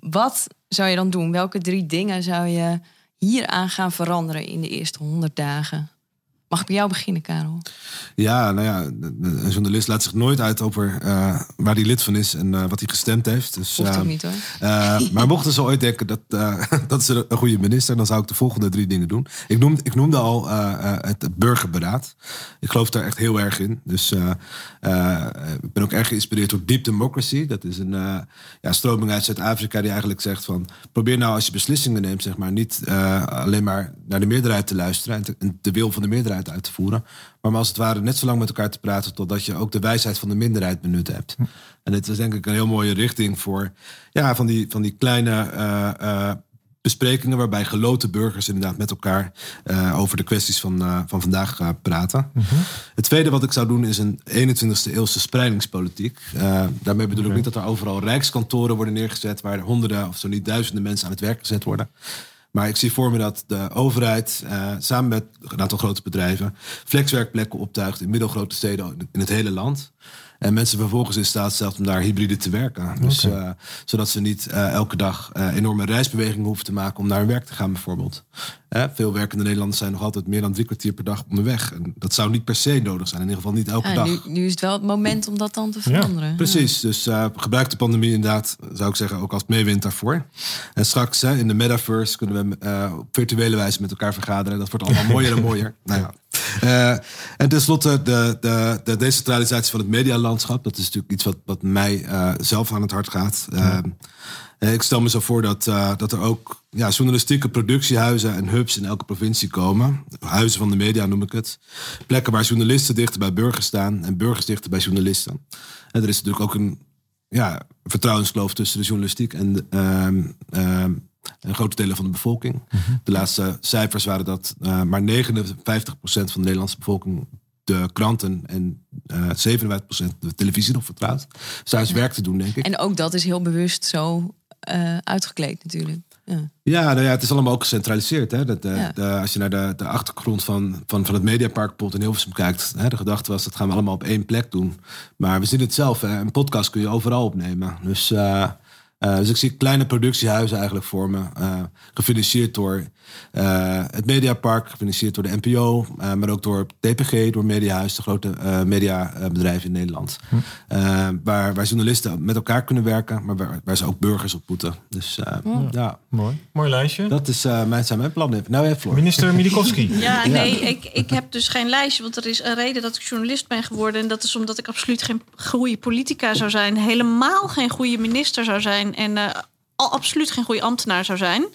wat zou je dan doen? Welke drie dingen zou je hieraan gaan veranderen in de eerste 100 dagen? Mag ik bij jou beginnen, Karel? Ja, nou ja, een journalist laat zich nooit uit over uh, waar hij lid van is en uh, wat hij gestemd heeft. Dus, Hoeft ook niet hoor. maar mochten ze ooit denken dat, <laughs> dat is een goede minister, dan zou ik de volgende drie dingen doen. Ik noemde, ik noemde al het burgerberaad. Ik geloof daar echt heel erg in. Dus ik ben ook erg geïnspireerd door Deep Democracy. Dat is een ja, stroming uit Zuid-Afrika die eigenlijk zegt van probeer nou als je beslissingen neemt, zeg maar, niet alleen maar naar de meerderheid te luisteren en, te, en de wil van de meerderheid uit te voeren. Maar als het ware net zo lang met elkaar te praten totdat je ook de wijsheid van de minderheid benut hebt. Hm. En dit is denk ik een heel mooie richting voor ja, van, die, van die kleine uh, uh, besprekingen waarbij geloten burgers inderdaad met elkaar uh, over de kwesties van, van vandaag praten. Mm -hmm. Het tweede wat ik zou doen is een 21ste eeuwse spreidingspolitiek. daarmee bedoel okay. ik niet dat er overal rijkskantoren worden neergezet waar honderden of zo niet duizenden mensen aan het werk gezet worden. Maar ik zie voor me dat de overheid uh, samen met een aantal grote bedrijven flexwerkplekken optuigt in middelgrote steden in het hele land. En mensen vervolgens in staat stelt om daar hybride te werken. Dus, okay. uh, zodat ze niet uh, elke dag uh, enorme reisbewegingen hoeven te maken om naar hun werk te gaan, bijvoorbeeld. veel werkende Nederlanders zijn nog altijd meer dan drie kwartier per dag onderweg. En dat zou niet per se nodig zijn, in ieder geval niet elke ja, dag. Nu, nu, is het wel het moment om dat dan te veranderen. Ja, precies, dus gebruik de pandemie inderdaad, zou ik zeggen, ook als meewind daarvoor. En straks in de metaverse kunnen we op virtuele wijze met elkaar vergaderen. Dat wordt allemaal <laughs> mooier en mooier. Nou ja. Uh, en tenslotte de, de, de decentralisatie van het medialandschap. Dat is natuurlijk iets wat, wat mij uh, zelf aan het hart gaat. Uh, ik stel me zo voor dat, dat er ook ja, journalistieke productiehuizen en hubs in elke provincie komen. Huizen van de media noem ik het. Plekken waar journalisten dichter bij burgers staan en burgers dichter bij journalisten. En er is natuurlijk ook een ja, vertrouwenskloof tussen de journalistiek en de, een grote delen van de bevolking. Mm -hmm. De laatste cijfers waren dat uh, maar 59% van de Nederlandse bevolking de kranten en uh, 57% de televisie nog vertrouwt. Dus daar is ja. werk te doen, denk ik. En ook dat is heel bewust zo uh, uitgekleed natuurlijk. Ja. Ja, nou ja, het is allemaal ook gecentraliseerd. Hè? Dat, de, ja. de, als je naar de, de achtergrond van, van, van het Mediapark in Hilversum kijkt. Hè, de gedachte was, dat gaan we allemaal op één plek doen. Maar we zien het zelf. Hè? Een podcast kun je overal opnemen. Dus... Uh, uh, dus ik zie kleine productiehuizen eigenlijk voor me. Uh, gefinancierd door uh, het Mediapark, gefinancierd door de NPO, maar ook door DPG, door Mediahuis, de grote mediabedrijven in Nederland. Hm. waar, waar journalisten met elkaar kunnen werken, maar waar, waar ze ook burgers ontmoeten. Dus ja. ja. Mooi. Mooi lijstje. Dat is, mijn, zijn mijn plannen. Nou, ja, Floor. Minister <laughs> Milikowski. ja, nee, ik, ik heb dus geen lijstje, want er is een reden dat ik journalist ben geworden. En dat is omdat ik absoluut geen goede politica zou zijn. Helemaal geen goede minister zou zijn. En al absoluut geen goede ambtenaar zou zijn.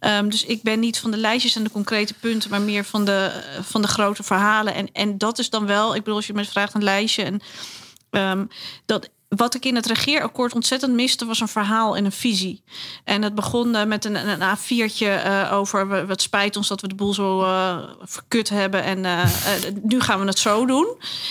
Um, dus ik ben niet van de lijstjes en de concrete punten, maar meer van de, van de grote verhalen. En, en dat is dan wel, ik bedoel, als je me vraagt een lijstje. En um, dat wat ik in het regeerakkoord ontzettend miste, was een verhaal en een visie. En het begon uh, met een, een A4'tje uh, over wat spijt ons dat we de boel zo uh, verkut hebben. En nu gaan we het zo doen.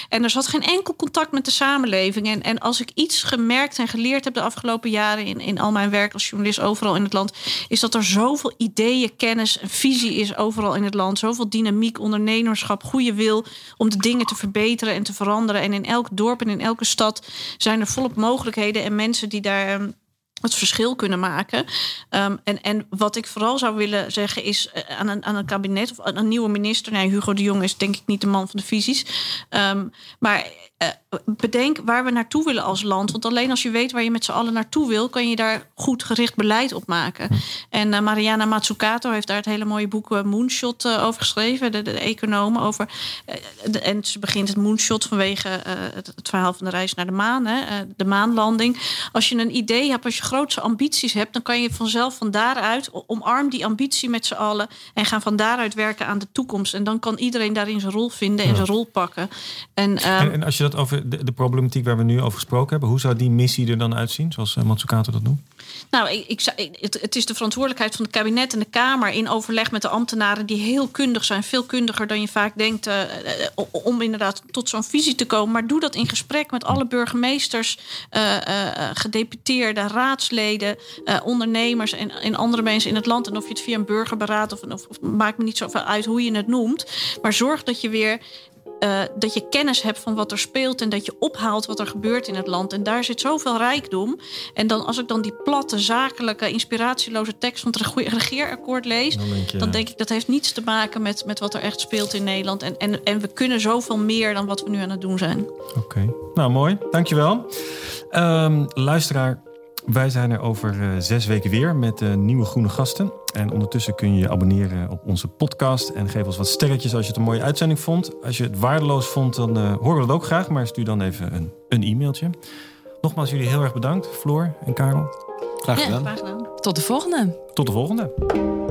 En er zat geen enkel contact met de samenleving. En, en als ik iets gemerkt en geleerd heb de afgelopen jaren in, in al mijn werk als journalist overal in het land, is dat er zoveel ideeën, kennis en visie is overal in het land. Zoveel dynamiek, ondernemerschap, goede wil om de dingen te verbeteren en te veranderen. En in elk dorp en in elke stad zijn er volop mogelijkheden en mensen die daar um, het verschil kunnen maken. Um, en, en wat ik vooral zou willen zeggen is uh, aan, een, aan een kabinet of aan een nieuwe minister. Nee, Hugo de Jong is denk ik niet de man van de visies. Um, maar uh, bedenk waar we naartoe willen als land. Want alleen als je weet waar je met z'n allen naartoe wil, kan je daar goed gericht beleid op maken. En uh, Mariana Mazzucato heeft daar het hele mooie boek uh, Moonshot over geschreven, de, de econoom over. De, en ze begint het Moonshot vanwege het, het, verhaal van de reis naar de maan, hè, de maanlanding. Als je een idee hebt, als je grootse ambities hebt, dan kan je vanzelf van daaruit omarm die ambitie met z'n allen en gaan van daaruit werken aan de toekomst. En dan kan iedereen daarin zijn rol vinden en zijn rol pakken. En, en, en als je dat over de, de, problematiek waar we nu over gesproken hebben. Hoe zou die missie er dan uitzien, zoals uh, Matsukato dat noemt? Nou, ik, ik, het, het, is de verantwoordelijkheid van het kabinet en de Kamer in overleg met de ambtenaren die heel kundig zijn, veel kundiger dan je vaak denkt, uh, om inderdaad tot zo'n visie te komen. Maar doe dat in gesprek met alle burgemeesters, uh, gedeputeerden, raadsleden, ondernemers en, en, andere mensen in het land. En of je het via een burgerberaad of, of, of maakt me niet zoveel uit hoe je het noemt. Maar zorg dat je weer eh, dat je kennis hebt van wat er speelt en dat je ophaalt wat er gebeurt in het land. En daar zit zoveel rijkdom. En dan als ik dan die platte, zakelijke, inspiratieloze tekst van het rege- regeerakkoord lees, Dan denk je, dan denk ik dat heeft niets te maken met, met wat er echt speelt in Nederland. En, en, en we kunnen zoveel meer dan wat we nu aan het doen zijn. Oké, nou mooi, dankjewel. Ehm luisteraar, wij zijn er over eh, zes weken weer met eh, nieuwe groene gasten. En ondertussen kun je je abonneren op onze podcast en geef ons wat sterretjes als je het een mooie uitzending vond. Als je het waardeloos vond, dan eh, horen we dat ook graag, maar stuur dan even een, een e-mailtje. Nogmaals, jullie heel erg bedankt, Floor en Karel. Graag Ja, gedaan. graag gedaan. Tot de volgende. Tot de volgende.